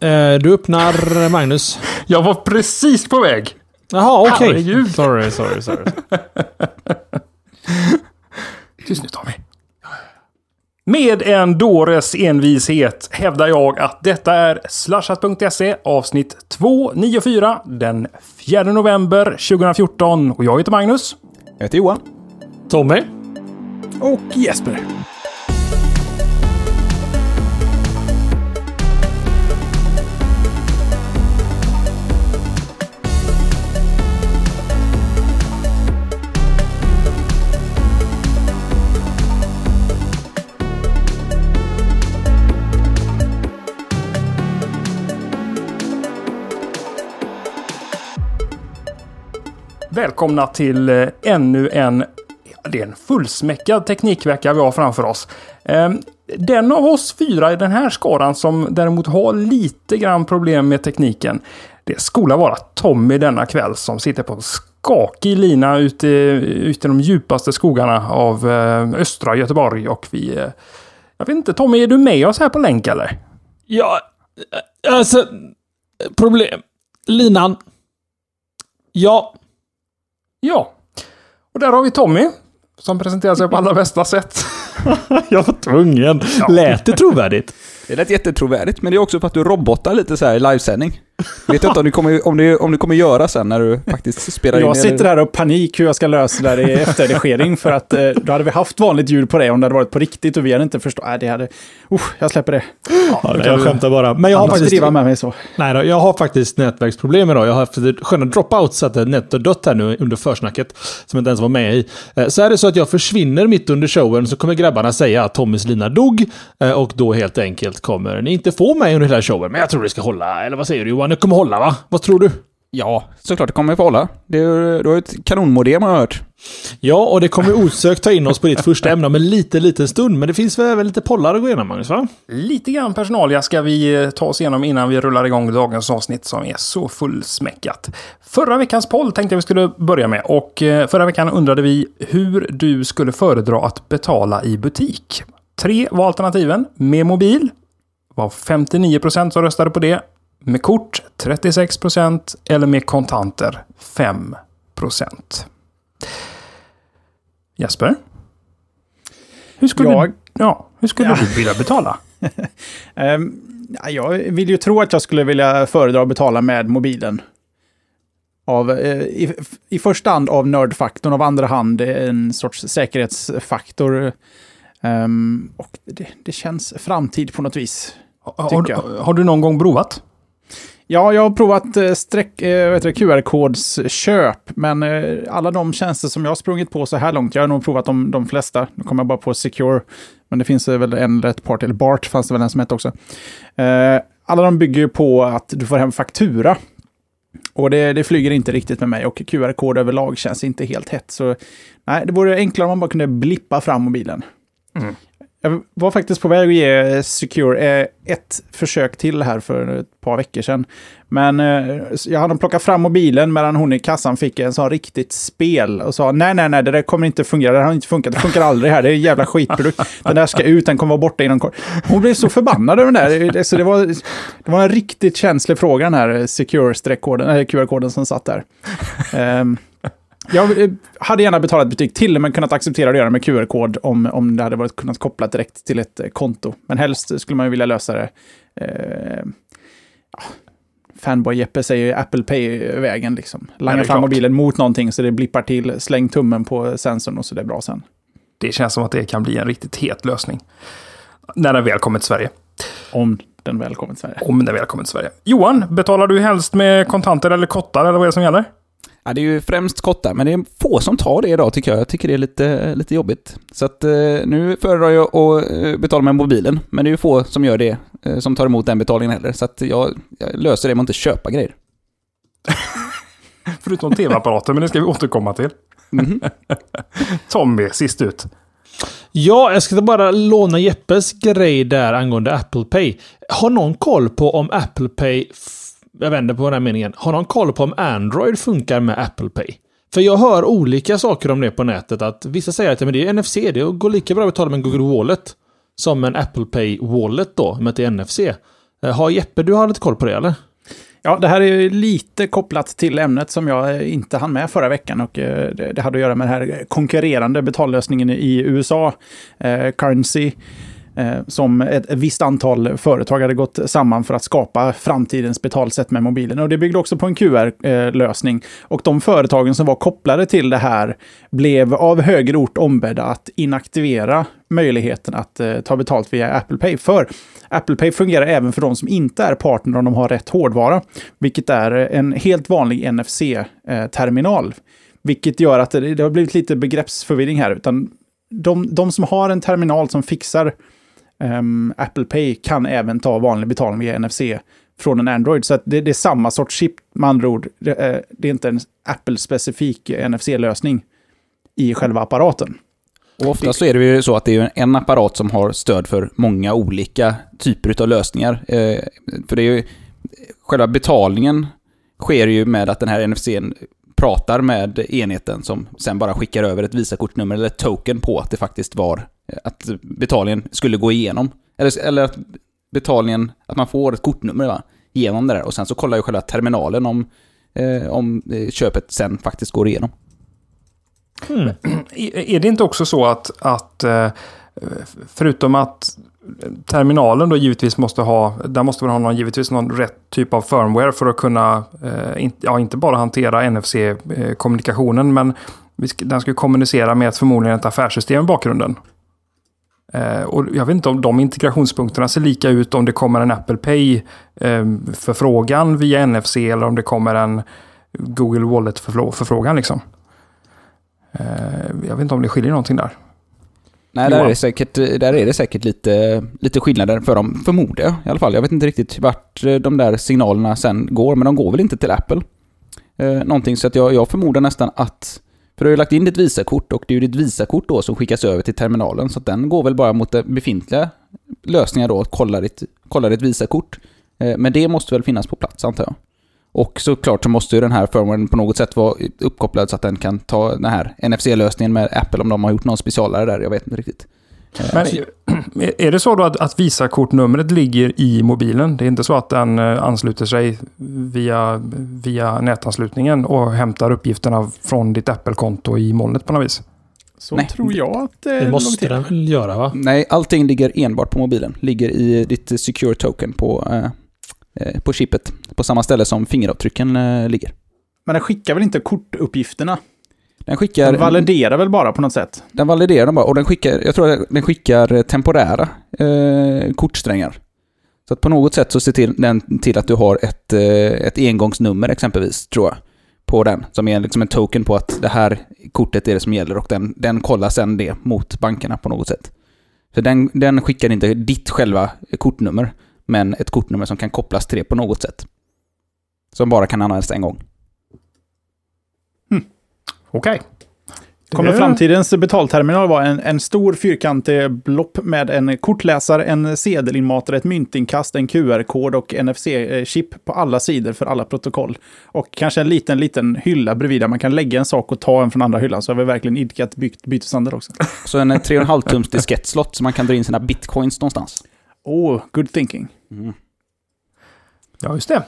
Eh, du öppnar Magnus. Jag var precis på väg. Jaha, okej. Herregud. Sorry, sorry, sorry. Tyst nu Tommy. Med en dåres envishet hävdar jag att detta är slashat.se avsnitt 294 den 4 november 2014 och jag heter Magnus. Jag heter Johan. Tommy? Och Jesper. Välkomna till eh, ännu en, det är en fullsmäckad teknikvecka vi har framför oss. Ehm, den av oss fyra i den här skaran som däremot har lite grann problem med tekniken, det skola vara Tommy denna kväll som sitter på en skakig lina ute, ute i de djupaste skogarna av eh, östra Göteborg och vi... Eh, jag vet inte, Tommy, är du med oss här på länk eller? Ja, alltså... Problem. Linan. Ja. Ja. Och där har vi Tommy. Som presenterar sig på allra bästa sätt. Jag var tvungen. Ja. Lät det trovärdigt? Det lät jättetrovärdigt, men det är också för att du robotar lite så här i livesändning. Vet inte om du kommer, om du, om du kommer göra sen när du faktiskt spelar in. Jag sitter här och panik hur jag ska lösa det där i efterredigering för att eh, då hade vi haft vanligt ljud på det om det hade varit på riktigt och vi hade inte förstått. Nej, det hade... Usch, jag släpper det. Ja, nej, jag skämtar bara. Men jag har faktiskt... driva med mig så. Nej då, jag har faktiskt nätverksproblem idag. Jag har haft sköna dropouts så att nätet har dött här nu under försnacket. Som jag inte ens var med i. Eh, Så är det så att jag försvinner mitt under showen så kommer grabbarna säga att Tommys lina dog. eh, Och då helt enkelt kommer ni inte få mig under hela showen. Men jag tror det ska hålla. Eller vad säger du Johan? Det kommer hålla va? Vad tror du? Ja, såklart det kommer att hålla. Det är, du har ju ett kanonmodem har jag hört. Ja, och det kommer osökt ta in oss på ditt första ämne om en liten, liten stund. Men det finns väl även lite pollar att gå igenom Magnus va? Lite grann personalia ska vi eh, ta oss igenom innan vi rullar igång dagens avsnitt som är så fullsmäckat. Förra veckans poll tänkte jag vi skulle börja med och eh, förra veckan undrade vi hur du skulle föredra att betala i butik. Tre var alternativen. Med mobil var 59% som röstade på det. Med kort 36% eller med kontanter 5%. Jesper? Hur skulle, Jag? ja, hur skulle Ja. du vilja betala? Ehm, ja, jag vill ju tro att jag skulle vilja föredra att betala med mobilen. Av, eh, i, I första hand av nördfaktorn, av andra hand en sorts säkerhetsfaktor. Ehm, och det, det känns framtid på något vis. Har, har, har du någon gång provat? Ja, jag har provat eh, streck, eh, QR-kodsköp, men eh, alla de tjänster som jag har sprungit på så här långt, jag har nog provat de, de flesta. Nu kommer jag bara på Secure, men det finns eh, väl en eller ett par till. Bart fanns det väl en som hette också. Eh, alla de bygger ju på att du får hem faktura. Och det, det flyger inte riktigt med mig och QR-kod överlag känns inte helt hett. Så nej, det vore enklare om man bara kunde blippa fram mobilen. Mm. Jag var faktiskt på väg att ge eh, Secure eh, ett försök till här för ett par veckor sedan. Men eh, jag hade plockat fram mobilen medan hon i kassan fick en sån riktigt spel och sa nej, nej, nej, det där kommer inte fungera, det har inte funkat, det funkar aldrig här, det är en jävla skitprodukt. Den där ska ut, den kommer vara borta inom kort. Hon blev så förbannad över den där. Det- Så det, var, det var en riktigt känslig fråga den här Secure-QR-koden som satt där. Um, jag eh, hade gärna betalat butik till men kunnat acceptera att göra med QR-kod om, om det hade varit kunnat kopplat direkt till ett eh, konto. Men helst skulle man ju vilja lösa det. Eh, ja, Fanboy-Jeppe säger Apple Pay-vägen liksom. det Langa fram mobilen mot någonting så det blippar till, släng tummen på sensorn och så det är bra sen. Det känns som att det kan bli en riktigt het lösning. När den väl kommer till Sverige. Om den väl kommer till Sverige. Om den väl kommer till Sverige. Johan, betalar du helst med kontanter eller kottar eller vad är det som gäller? Ja, det är ju främst kottar, men det är få som tar det idag tycker jag. Jag tycker det är lite, lite jobbigt. Så att eh, nu föredrar jag att eh, betala med mobilen, men det är ju få som gör det, eh, som tar emot den betalningen heller. Så att jag, jag löser det med att inte köpa grejer. Förutom tv-apparater, men det ska vi återkomma till. Mhm. Tommy, sist ut. Ja, jag ska bara låna Jeppes grej där angående Apple Pay. Har någon koll på om Apple Pay... Jag vänder på den här meningen. Har någon koll på om Android funkar med Apple Pay? För jag hör olika saker om det på nätet. Att vissa säger att ja, men det är NFC, det går lika bra att betala med en Google Wallet som en Apple Pay Wallet då, med att det är NFC. Har Jeppe, du har lite koll på det eller? Ja, det här är ju lite kopplat till ämnet som jag inte hann med förra veckan och eh, det hade att göra med den här konkurrerande betallösningen i USA, eh, Currency, Eh, som ett, visst antal företag hade gått samman för att skapa framtidens betalsätt med mobilen. Och det byggde också på en QR-lösning. Och de företagen som var kopplade till det här blev av högre ort ombedda att inaktivera möjligheten att eh, ta betalt via Apple Pay. För Apple Pay fungerar även för de som inte är partner om de har rätt hårdvara, vilket är en helt vanlig NFC-terminal. Eh, vilket gör att det, det har blivit lite begreppsförvirring här, utan de, de som har en terminal som fixar Um, Apple Pay kan även ta vanlig betalning via NFC från en Android. Så att det, det är samma sorts chip med andra ord. Det, är- det är inte en Apple-specifik eh, NFC-lösning i själva apparaten. Och ofta så är det ju så att det är en apparat som har stöd för många olika typer av lösningar. Eh, för det är ju, själva betalningen sker ju med att den här NFC pratar med enheten som sen bara skickar över ett Visakortnummer eller ett token på att det faktiskt var eh, att betalningen skulle gå igenom. Eller, eller att betalningen, att man får ett kortnummer va, genom det där. Och sen så kollar ju själva terminalen om, eh, om eh, köpet sen faktiskt går igenom. Hmm. Är är det inte också så att, att eh, förutom att terminalen då givetvis måste ha, där måste man ha någon, givetvis någon rätt typ av firmware för att kunna, eh, in, ja, inte bara hantera NFC-kommunikationen, eh, men vi den ska kommunicera med ett, förmodligen ett affärssystem i bakgrunden. Eh, och jag vet inte om de integrationspunkterna ser lika ut om det kommer en Apple Pay-förfrågan ehm, via NFC eller om det kommer en Google Wallet-förfrågan. Liksom. Eh, jag vet inte om det skiljer någonting där. Nej, där är, det säkert, där är det säkert lite, lite skillnader för dem, förmodar jag i alla fall. Jag vet inte riktigt vart eh, de där signalerna sen går, men de går väl inte till Apple. Eh, någonting, så att jag, jag förmodar nästan att... För du har ju lagt in ditt Visakort och det är ju ditt Visakort då som skickas över till terminalen, så att den går väl bara mot det befintliga lösningar då, att kolla ditt, kolla ditt Visakort. Eh, men det måste väl finnas på plats, antar jag. Och såklart så måste ju den här firmwaren på något sätt vara uppkopplad så att den kan ta den här NFC-lösningen med Apple om de har gjort någon specialare där, jag vet inte riktigt. Eh, Men är- det så då att, att Visakortnumret ligger i mobilen? Det är inte så att den eh, ansluter sig via, via nätanslutningen och hämtar uppgifterna från ditt Apple-konto i molnet på något vis? Så Nej, tror jag att det, Det måste den väl göra va? Nej, allting ligger enbart på mobilen. Ligger i ditt secure token på, eh, på chippet. På samma ställe som fingeravtrycken eh, ligger. Men den skickar väl inte kortuppgifterna? Den skickar... Den validerar väl bara på något sätt? Den validerar dem bara och den skickar, jag tror att den skickar eh, temporära eh, kortsträngar. Så att på något sätt så ser till, den till att du har ett, eh, ett engångsnummer exempelvis, tror jag. På den, som är liksom en token på att det här kortet är det som gäller och den, den kollar sen det mot bankerna på något sätt. Så den, den skickar inte ditt själva kortnummer, men ett kortnummer som kan kopplas till det på något sätt. Som bara kan användas en gång. Okej. Kommer Det- framtidens betalterminal vara en, en stor fyrkantig blopp med en kortläsare, en sedelinmatare, ett myntinkast, en QR-kod och NFC-chip på alla sidor för alla protokoll. Och kanske en liten, liten hylla bredvid där man kan lägga en sak och ta en från andra hyllan. Så har vi verkligen idkat by byteshandel också. Så en 3,5 tums diskettslott så man kan dra in sina bitcoins någonstans. Oh, good thinking. Mm. Ja, just det.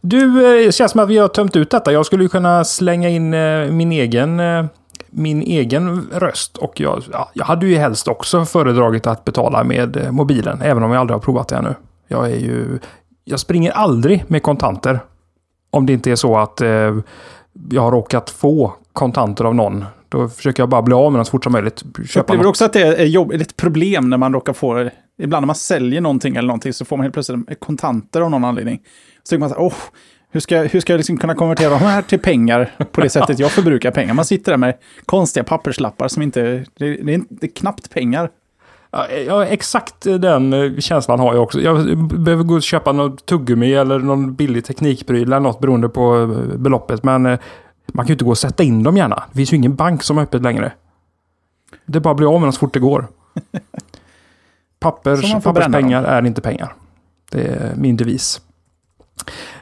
Du, eh, det känns som att vi har tömt ut detta. Jag skulle ju kunna slänga in eh, min egen, eh, min egen röst. Och jag, ja, jag hade ju helst också föredragit att betala med mobilen, även om jag aldrig har provat det ännu. Jag är ju... Jag springer aldrig med kontanter. Om det inte är så att eh, jag har råkat få kontanter av någon. Då försöker jag bara bli av med dem så fort som möjligt. Köpa Upplever du också att det är jobb, ett problem när man råkar få, ibland när man säljer någonting eller någonting så får man helt plötsligt kontanter av någon anledning. Så tänker man så här, åh, hur ska, hur ska jag liksom kunna konvertera de här till pengar på det sättet jag förbrukar pengar? Man sitter där med konstiga papperslappar som inte, det, det, är, det är knappt pengar. Ja, exakt den eh, känslan har jag också. Jag behöver gå och köpa något tuggummi eller någon billig teknikpryl eller något beroende på eh, beloppet. Men eh, man kan ju inte gå och sätta in dem gärna. Det finns ju ingen bank som är öppet längre. Det bara att bli av med dem så fort det går. Pappers, papperspengar är inte pengar. Det är min devis.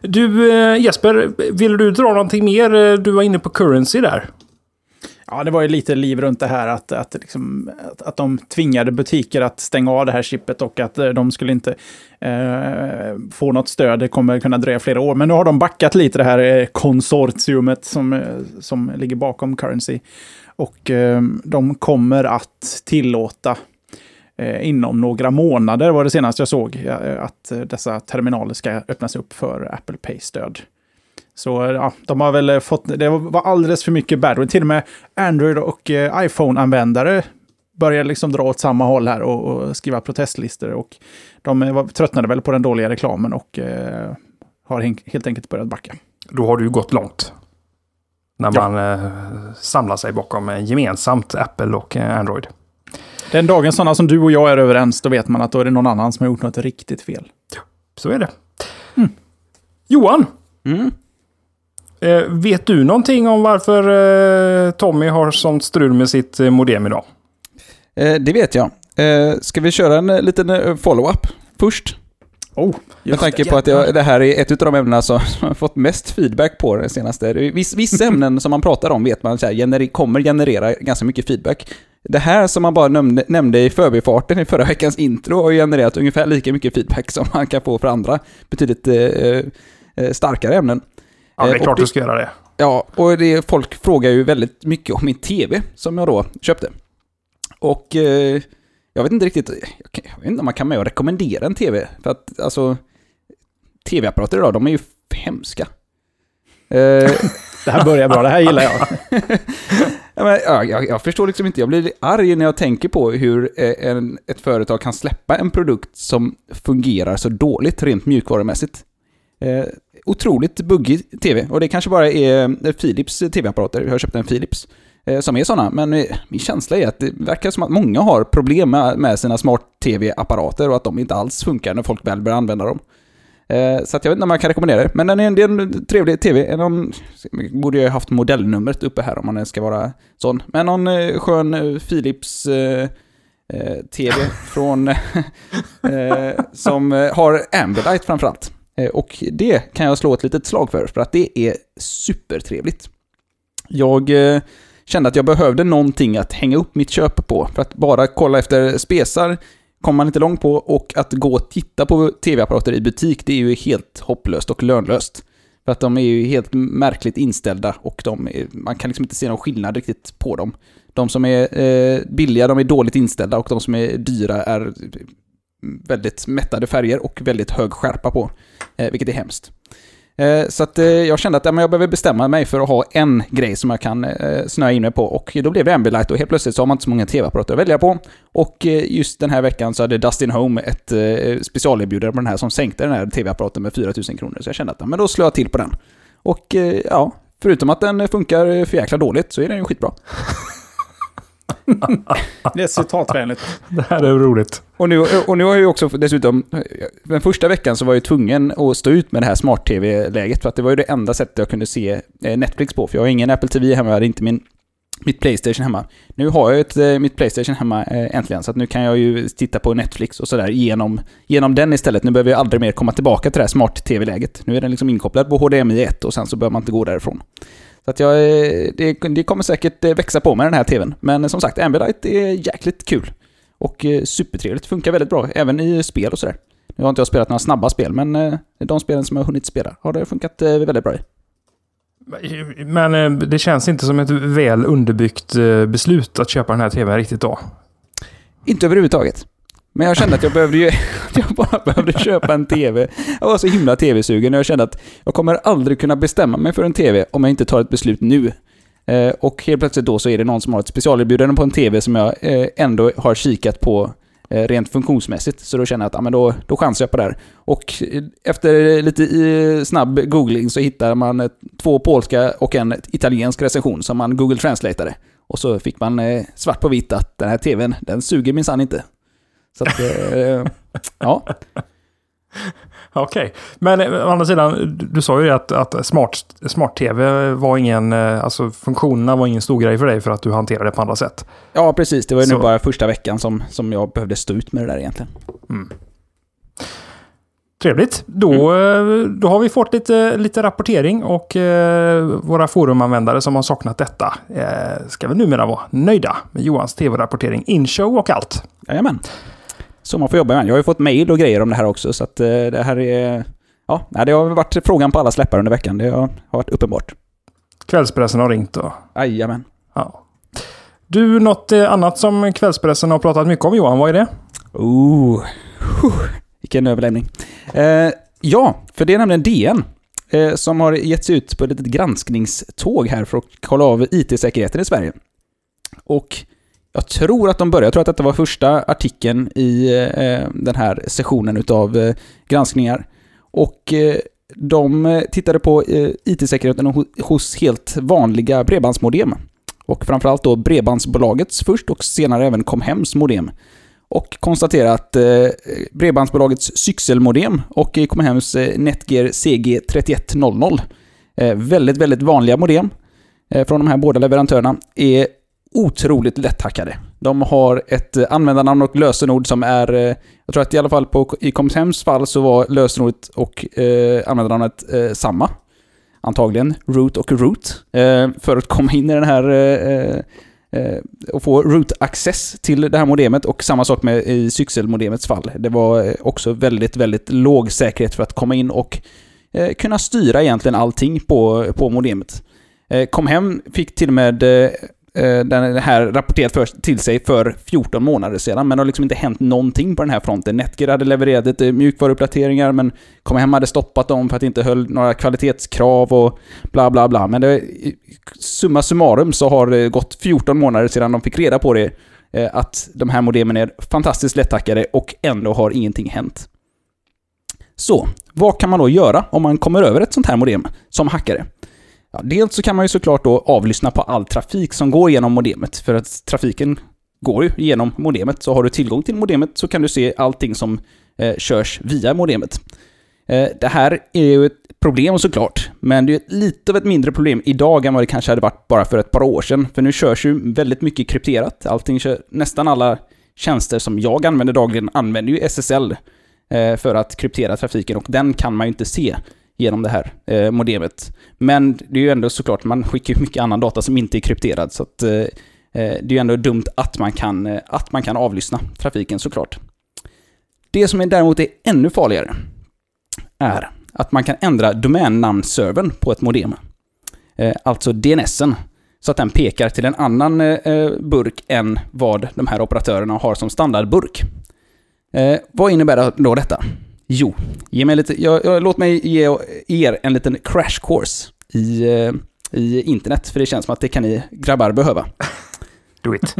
Du eh, Jesper, vill du dra någonting mer? Eh, Du var inne på currency där. Ja, det var ju lite liv runt det här att, att, liksom, att, att de tvingade butiker att stänga av det här chippet och att eh, de skulle inte eh, få något stöd. Det kommer kunna dröja flera år. Men nu har de backat lite det här konsortiumet som, som ligger bakom Currency. Och eh, de kommer att tillåta inom några månader var det senaste jag såg att dessa terminaler ska öppnas upp för Apple Pay-stöd. Så ja, de har väl fått, det var alldeles för mycket badware. Till och med Android och eh, iPhone-användare börjar liksom dra åt samma håll här och, och skriva protestlistor. Och de var, tröttnade väl på den dåliga reklamen och eh, har helt enkelt börjat backa. Då har du ju gått långt. När man ja. eh, samlar sig bakom gemensamt Apple och eh, Android. Den dagen sådana som du och jag är överens, då vet man att då är det någon annan som har gjort något riktigt fel. Ja, så är det. Mm. Johan! Mm. Eh, vet du någonting om varför eh, Tommy har sånt strul med sitt eh, modem idag? Eh, det vet jag. Eh, ska vi köra en eh, liten follow-up först? Oh, med tanke på att jag, det här är ett av de ämnena som har fått mest feedback på den senaste. Viss, vissa ämnen som man pratar om vet man så här, gener, kommer generera ganska mycket feedback. Det här som man bara nämnde, nämnde i förbifarten i förra veckans intro har genererat ungefär lika mycket feedback som man kan få för andra betydligt eh, starkare ämnen. Ja, det är klart det, du ska göra det. Ja, och det, folk frågar ju väldigt mycket om min tv som jag då köpte. Och eh, jag vet inte riktigt, jag, vet inte om man kan med och rekommendera en tv. För att alltså, tv-apparater idag, de är ju hemska. Eh, det här börjar bra, det här gillar jag. ja, men, ja, jag, jag, förstår liksom inte, jag blir arg när jag tänker på hur eh, en, ett företag kan släppa en produkt som fungerar så dåligt rent mjukvarumässigt. Eh, otroligt buggig tv. Och det kanske bara är eh, Philips tv-apparater. Jag har köpt en Philips eh, som är sådana. Men eh, min känsla är att det verkar som att många har problem med, med sina smart-tv-apparater och att de inte alls funkar när folk väl börjar använda dem. Så att jag vet inte om man kan rekommendera det. Men den är, det är en trevlig tv. Någon, borde jag haft modellnumret uppe här om man ska vara sån. Men någon skön Philips eh, tv från... eh, som har Ambilight framförallt. Eh, och det kan jag slå ett litet slag för, för att det är supertrevligt. Jag eh, kände att jag behövde någonting att hänga upp mitt köp på, för att bara kolla efter spesar kommer man inte långt på, och att gå och titta på tv-apparater i butik, det är ju helt hopplöst och lönlöst. För att de är ju helt märkligt inställda och de är, man kan liksom inte se någon skillnad riktigt på dem. De som är eh, billiga, de är dåligt inställda och de som är dyra är väldigt mättade färger och väldigt hög skärpa på, eh, vilket är hemskt. Eh, så att eh, jag kände att jag behöver bestämma mig för att ha en grej som jag kan eh, snöa in mig på och då blev det Ambilight och helt plötsligt så har man inte så många tv-apparater att välja på. Och just den här veckan så hade Dustin Home ett specialerbjudande på den här som sänkte den här tv-apparaten med 4000 kronor. Så jag kände att men då slår jag till på den. Och ja, förutom att den funkar för jäkla dåligt så är den ju skitbra. det är citatvänligt. Det här är roligt. Och nu, och nu har jag ju också dessutom, den första veckan så var jag ju tvungen att stå ut med det här smart-tv-läget. För att det var ju det enda sättet jag kunde se eh, Netflix på. För jag har ingen Apple TV hemma, jag hade inte min, mitt Playstation hemma. Nu har jag ett, eh, mitt Playstation hemma eh, äntligen, så att nu kan jag ju titta på Netflix och sådär genom, genom den istället. Nu behöver jag aldrig mer komma tillbaka till det här smart-tv-läget. Nu är den liksom inkopplad på HDMI 1 och sen så behöver man inte gå därifrån. Så att jag, det, det kommer säkert växa på med den här tvn. Men som sagt, Ambilight är jäkligt kul. Och eh, supertrevligt, funkar väldigt bra, även i spel och sådär. Nu har inte jag spelat några snabba spel, men eh, de spelen som jag har hunnit spela har det funkat eh, väldigt bra i. Men det känns inte som ett väl underbyggt beslut att köpa den här tvn riktigt då? Inte överhuvudtaget. Men jag kände att jag behövde ju, jag bara behövde köpa en TV. Jag var så himla TV-sugen och jag kände att jag kommer aldrig kunna bestämma mig för en TV om jag inte tar ett beslut nu. Eh, och helt plötsligt då så är det någon som har ett specialerbjudande på en TV som jag eh, ändå har kikat på eh, rent funktionsmässigt. Så då känner jag att ah, men då, då chansar jag på det här. Och eh, efter lite eh, snabb googling så hittar man eh, två polska och en italiensk recension som man Google translateade. Och så fick man svart på vitt att den här TVn, den suger minsann inte. Så att, ja. Okej, okay. men eh, å andra sidan, du sa ju att, att smart-tv smart var ingen, eh, alltså funktionerna var ingen stor grej för dig för att du hanterade det på andra sätt. Ja, precis. Det var ju Så. nu bara första veckan som, som jag behövde stå ut med det där egentligen. Mm. Trevligt. Då, eh, då har vi fått lite, lite rapportering och eh, våra forumanvändare som har saknat detta eh, ska väl numera vara nöjda med Johans tv-rapportering, inshow och allt. Jajamän. Så man får jobba med. Jag har ju fått mejl och grejer om det här också, så att eh, det här är... Ja, det har varit frågan på alla släppar under veckan. Det har, varit uppenbart. Kvällspressen har ringt och... Jajamän. Ja. Du, något eh, annat som kvällspressen har pratat mycket om Johan, vad är det? Oh, vilken överlämning. Eh, ja, för det är nämligen DN eh, som har gett sig ut på ett litet granskningståg här för att kolla av IT-säkerheten i Sverige. Och jag tror att de började, jag tror att detta var första artikeln i eh, den här sessionen utav eh, granskningar. Och eh, de eh, tittade på eh, IT-säkerheten hos helt vanliga bredbandsmodem. Och framförallt då Bredbandsbolagets först och senare även Comhems modem. Och konstaterade att eh, Bredbandsbolagets Syxelmodem och eh, Comhems eh, Netgear CG3100, eh, väldigt, väldigt vanliga modem eh, från de här båda leverantörerna, är otroligt lätthackade. De har ett eh, användarnamn och lösenord som är, eh, jag tror att i alla fall på, i Comhems fall så var lösenordet och eh, användarnamnet eh, samma. Antagligen root och root. Eh, för att komma in i den här eh, eh och få root access till det här modemet och samma sak med i Syxel-modemets fall. Det var också väldigt, väldigt låg säkerhet för att komma in och kunna styra egentligen allting på, på modemet. Kom hem, fick till och med Eh, den här rapporterat för, till sig för 14 månader sedan, men det har liksom inte hänt någonting på den här fronten. Netgear hade levererat lite mjukvaruuppdateringar, men kom hem hade stoppat dem för att det inte höll några kvalitetskrav och bla bla bla. Men det, summa summarum så har det gått 14 månader sedan de fick reda på det, eh, att de här modemen är fantastiskt lättackade och ändå har ingenting hänt. Så, vad kan man då göra om man kommer över ett sånt här modem som hackare? Ja, dels så kan man ju såklart då avlyssna på all trafik som går genom modemet, för att trafiken går ju genom modemet. Så har du tillgång till modemet så kan du se allting som eh, körs via modemet. Eh, det här är ju ett problem såklart, men det är lite av ett mindre problem idag än vad det kanske hade varit bara för ett par år sedan. För nu körs ju väldigt mycket krypterat. Allting kör, nästan alla tjänster som jag använder dagligen använder ju SSL eh, för att kryptera trafiken och den kan man ju inte se genom det här eh, modemet. Men det är ju ändå såklart, man skickar ju mycket annan data som inte är krypterad, så att, eh, eh, det är ju ändå dumt att man, kan, eh, att man kan avlyssna trafiken såklart. Det som är däremot är ännu farligare är att man kan ändra domännamnservern på ett modem. Eh, alltså DNSen. Så att den pekar till en annan eh, eh, burk än vad de här operatörerna har som standardburk. Eh, vad innebär då detta? Jo, ge mig lite, jag, jag, låt mig ge er en liten crash course i, eh, i internet, för det känns som att det kan ni grabbar behöva. Do it.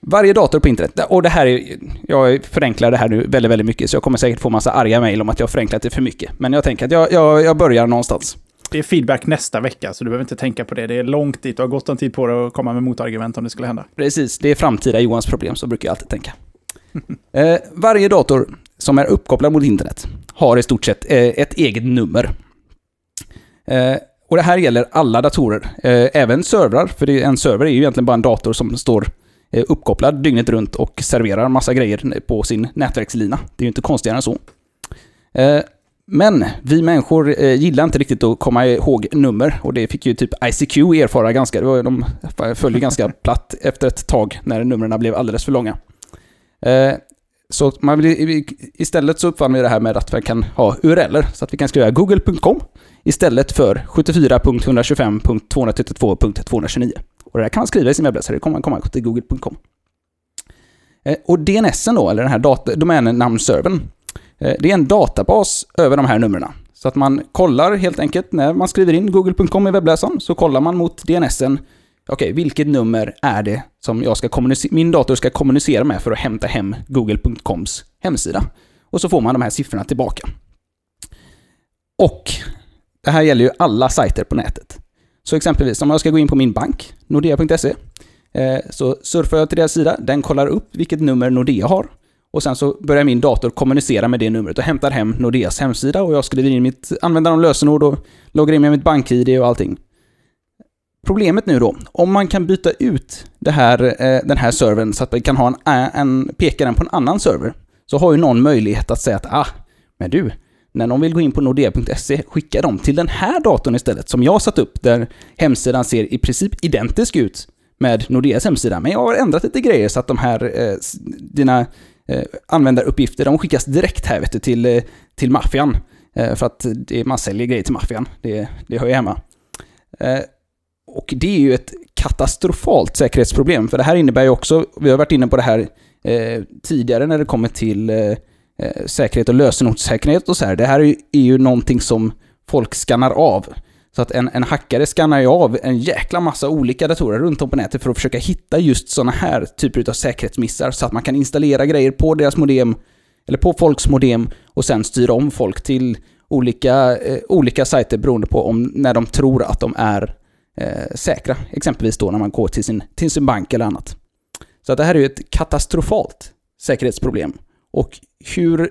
Varje dator på internet, och det här är, jag förenklar det här nu väldigt, väldigt mycket, så jag kommer säkert få massa arga mejl om att jag har förenklat det för mycket. Men jag tänker att jag, jag, jag börjar någonstans. Det är feedback nästa vecka, så du behöver inte tänka på det. Det är långt dit, du har gott om tid på dig att komma med motargument om det skulle hända. Precis, det är framtida Johans problem, så brukar jag alltid tänka. eh, varje dator som är uppkopplad mot internet har i stort sett eh, ett eget nummer. Eh, och det här gäller alla datorer, eh, även servrar, för en server är ju egentligen bara en dator som står uppkopplad dygnet runt och serverar massa grejer på sin nätverkslina. Det är ju inte konstigare än så. Men vi människor gillar inte riktigt att komma ihåg nummer och det fick ju typ ICQ erfara ganska, de föll ju ganska platt efter ett tag när numren blev alldeles för långa. Så man vill, istället så uppfann vi det här med att vi kan ha URLer, så att vi kan skriva google.com istället för 74.125.232.229. Och det här kan man skriva i sin webbläsare, det kommer man komma till google.com. Eh, och DNSen då, eller den här domännamnservern, eh, det är en databas över de här numren. Så att man kollar helt enkelt, när man skriver in google.com i webbläsaren, så kollar man mot DNSen okej, okay, vilket nummer är det som jag ska min dator ska kommunicera med för att hämta hem google.coms hemsida? Och så får man de här siffrorna tillbaka. Och det här gäller ju alla sajter på nätet. Så exempelvis om jag ska gå in på min bank, nordea.se, eh, så surfar jag till deras sida, den kollar upp vilket nummer Nordea har och sen så börjar min dator kommunicera med det numret och hämtar hem Nordeas hemsida och jag skriver in mitt användarnamn och lösenord och loggar in med mitt bank-id och allting. Problemet nu då, om man kan byta ut det här, eh, den här servern så att man kan ha en, eh, en, peka den på en annan server, så har ju någon möjlighet att säga att ah, men du, när någon vill gå in på nordea.se, skicka dem till den här datorn istället, som jag har satt upp, där hemsidan ser i princip identisk ut med Nordeas hemsida. Men jag har ändrat lite grejer så att de här, eh, dina eh, användaruppgifter, de skickas direkt här vet du, till, eh, till maffian. Eh, för att det, man säljer grejer till maffian, det, det hör ju hemma. Och det är ju ett katastrofalt säkerhetsproblem, för det här innebär ju också, vi har varit inne på det här eh, tidigare när det kommer till eh, eh, säkerhet och lösenordssäkerhet och så här. Det här är ju, är ju någonting som folk skannar av. Så att en, en hackare skannar ju av en jäkla massa olika datorer runt om på nätet för att försöka hitta just sådana här typer av säkerhetsmissar så att man kan installera grejer på deras modem, eller på folks modem och sen styra om folk till olika, eh, olika sajter beroende på om, när de tror att de är eh, säkra. Exempelvis då när man går till sin, till sin bank eller annat. Så att det här är ju ett katastrofalt säkerhetsproblem. Och hur...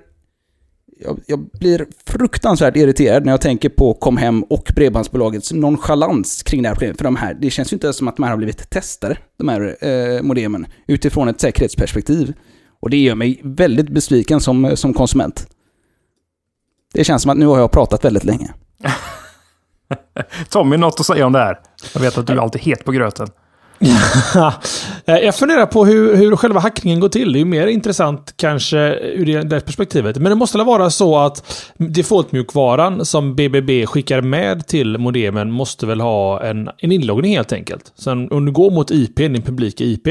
Jag, jag, blir fruktansvärt irriterad när jag tänker på Comhem och Bredbandsbolagets nonchalans kring det här problemet. För de här, det känns ju inte som att de här har blivit testade, de här eh, modemen, utifrån ett säkerhetsperspektiv. Och det gör mig väldigt besviken som, som konsument. Det känns som att nu har jag pratat väldigt länge. Tommy, något att säga om det här? Jag vet att du är alltid het på gröten. Jag funderar på hur, hur själva hackningen går till. Det är ju mer intressant kanske ur det, det perspektivet. Men det måste väl vara så att defaultmjukvaran som BBB skickar med till modemen måste väl ha en, en inloggning helt enkelt. Sen om du går mot IP, din publika IP,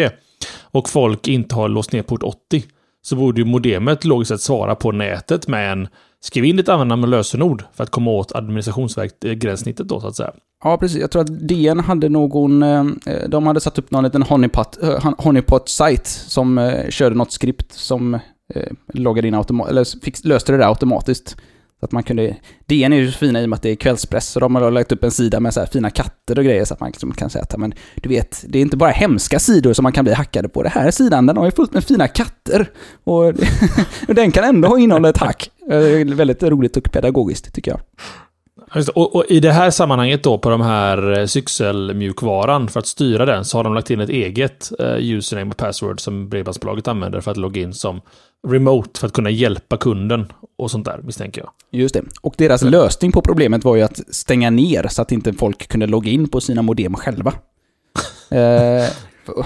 och folk inte har låst ner port 80, så borde ju modemet logiskt sett svara på nätet med en Skriv in ditt användarnamn och lösenord för att komma åt administrationsgränssnittet då så att säga. Ja, precis. Jag tror att DN hade någon... Eh, eh, de hade satt upp någon liten eh, honeypot-sajt som körde något skript som loggade in automatiskt, eller löste det där automatiskt. Så att man kunde... DN är ju så fina i och med att det är kvällspress, så de har lagt upp en sida med så här fina katter och grejer så att man liksom kan säga att men du vet, det är inte bara hemska sidor som man kan bli hackade på. Det här sidan, den har ju fullt med fina katter. Och, den kan ändå innehålla ett hack. Väldigt roligt och pedagogiskt tycker jag. Och, och, i det här sammanhanget då på de här eh, Syxel-mjukvaran, för att styra den, så har de lagt in ett eget uh, username och password som Bredbandsbolaget använder för att logga in som remote för att kunna hjälpa kunden och sånt där, misstänker jag. Just det. Och deras lösning på problemet var ju att stänga ner så att inte folk kunde logga in på sina modem själva. eh,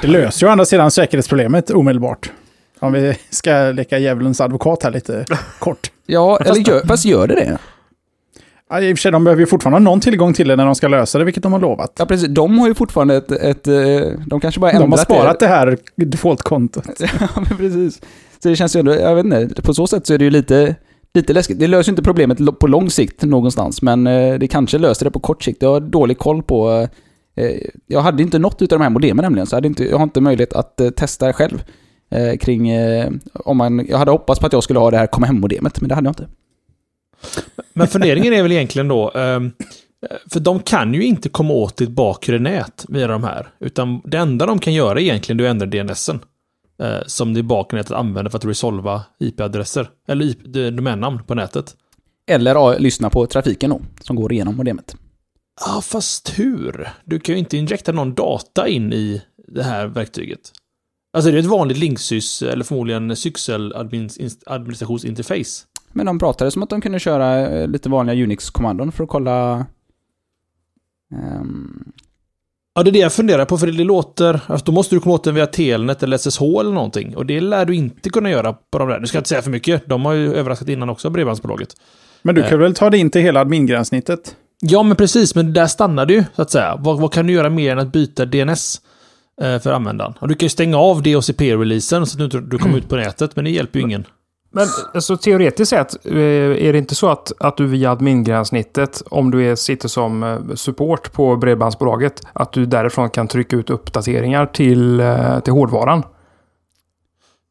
det löser ju å andra sidan säkerhetsproblemet omedelbart. Om vi ska leka djävulens advokat här lite kort. Ja, eller gör, fast gör det det? Ja, I och för sig, de behöver ju fortfarande någon tillgång till det när de ska lösa det, vilket de har lovat. Ja, precis. De har ju fortfarande ett... ett eh, de kanske bara ändrat De har sparat det, det här default-kontot. ja, men precis. Så det känns ju ändå, jag vet inte, på så sätt så är det ju lite, lite läskigt. Det löser inte problemet på lång sikt någonstans, men eh, det kanske löser det på kort sikt. Jag har dålig koll på... Eh, jag hade inte något av de här modemen nämligen, så jag, hade inte, jag har inte möjlighet att testa själv kring om man... Jag hade hoppats på att jag skulle ha det här kom hem-modemet, men det hade jag inte. Men funderingen är väl egentligen då, ehm, för de kan ju inte komma åt ditt bakre nät via de här. Utan det enda de kan göra egentligen är att ändra DNSen. Eh, som det bakre nätet använder för att resolva IP-adresser. Eller domännamn på nätet. Eller lyssna på trafiken då, som går igenom modemet. Ja, fast hur? Du kan ju inte injekta någon data in i det här verktyget. Alltså det är ett vanligt linksys, eller förmodligen syxel administrationsinterface. Men de pratade som att de kunde köra eh, lite vanliga Unix-kommandon för att kolla... Um... Ja, det är det jag funderar på, för det låter... Alltså, då måste du komma åt den via Telnet eller SSH eller någonting. Och det lär du inte kunna göra på de där. Nu ska jag inte säga för mycket. De har ju överraskat innan också, Bredbandsbolaget. Men du kan eh. väl ta dig in till hela admin-gränssnittet? Ja, men precis. Men där stannar ju, så att säga. Vad, vad kan du göra mer än att byta DNS? Eh, för användaren. Och du kan ju stänga av DHCP-releasen så att du inte kommer ut på nätet, men det hjälper ju ingen. Men alltså, teoretiskt sett, eh, är det inte så att, att du via admin-gränssnittet, om du är, sitter som eh, support på Bredbandsbolaget, att du därifrån kan trycka ut uppdateringar till, till hårdvaran?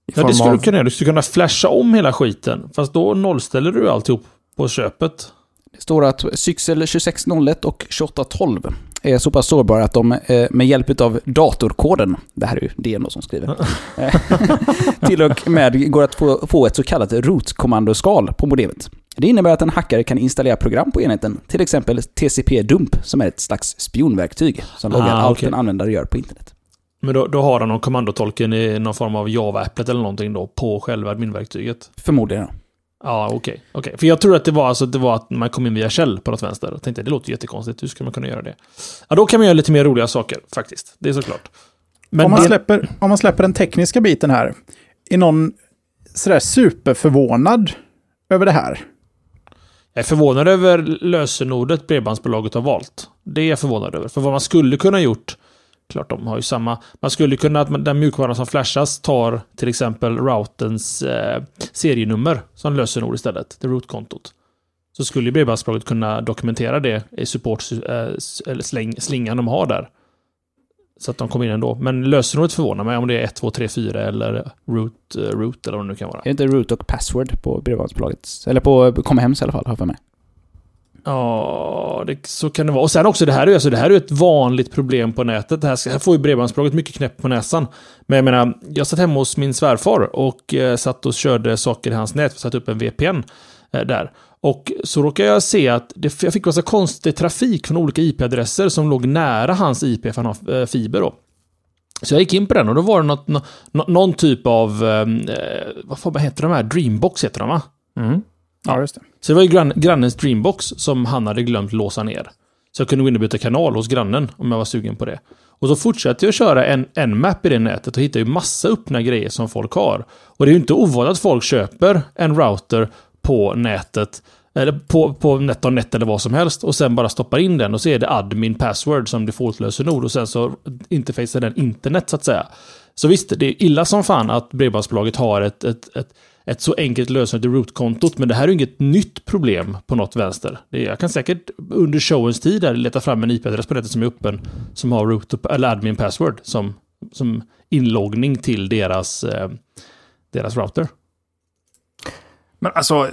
Ja, det skulle av... du kunna göra. Du skulle kunna flasha om hela skiten. Fast då nollställer du alltihop på köpet. Det står att Syxel 2601 och 2812 är så pass sårbara att de eh, med hjälp av datorkoden, det här är ju DN som skriver, till och med går att få, få ett så kallat root-kommandoskal på modemet. Det innebär att en hackare kan installera program på enheten, till exempel TCP-dump, som är ett slags spionverktyg som loggar ah, allt en användare gör på internet. Men då, då har han någon kommandotolken i någon form av Java-applet eller någonting då på själva adminverktyget? Förmodligen, ja. Ja, okej. okej. För jag tror att det var, alltså, det var att man kom in via käll på något vänster. Och tänkte det låter jättekonstigt, hur ska man kunna göra det? Ja, då kan man göra lite mer roliga saker faktiskt. Det är såklart. Men om, man det- släpper, om man släpper den tekniska biten här, är någon sådär superförvånad över det här? Jag är förvånad över lösenordet Bredbandsbolaget har valt. Det är jag förvånad över. För vad man skulle kunna gjort, klart de har ju samma, man skulle kunna att den mjukvaran som flashas tar till exempel routens eh, serienummer som lösenord istället, det rootkontot. Så skulle Bredbandsbolaget kunna dokumentera det i support, eh, eller släng, slingan de har där. Så att de kommer in ändå. Men lösenordet förvånar mig om det är 1, 2, 3, 4 eller root, eh, root eller vad det nu kan vara. Är det inte root och password på Bredbandsbolaget? Eller på Comhems i alla fall, har jag för mig. Ja, det, så kan det vara. Och sen också, det här är ju alltså, det här är ett vanligt problem på nätet. Det här, här får ju Bredbandsbolaget mycket knäpp på näsan. Men jag menar, jag satt hemma hos min svärfar och eh, satt och körde saker i hans nät. Satt upp en VPN eh, där. Och så råkade jag se att det, jag fick massa konstig trafik från olika IP-adresser som låg nära hans IP, för han har eh, fiber då. Så jag gick in på den och då var det något, no, någon typ av, eh, eh vad fan heter de här? Dreambox heter de va? Mm. Ja, just det. Så det var ju grann, grannens Dreambox som han hade glömt låsa ner. Så jag kunde gå in och byta kanal hos grannen om jag var sugen på det. Och så fortsatte jag köra en, en map i det nätet och hittade ju massa öppna grejer som folk har. Och det är ju inte ovanligt att folk köper en router på nätet eller på, på NetOnNet eller vad som helst och sen bara stoppar in den och så är det admin password som default-lösenord och sen så interfacear den internet så att säga. Så visst, det är illa som fan att Bredbandsbolaget har ett, ett, ett, ett så enkelt lösenord i root-kontot, men det här är ju inget nytt problem på något vänster. Det är, jag kan säkert under showens tid där leta fram en IP-adress på nätet som är öppen, som har root eller admin password som, som inloggning till deras, eh, deras router. Men alltså,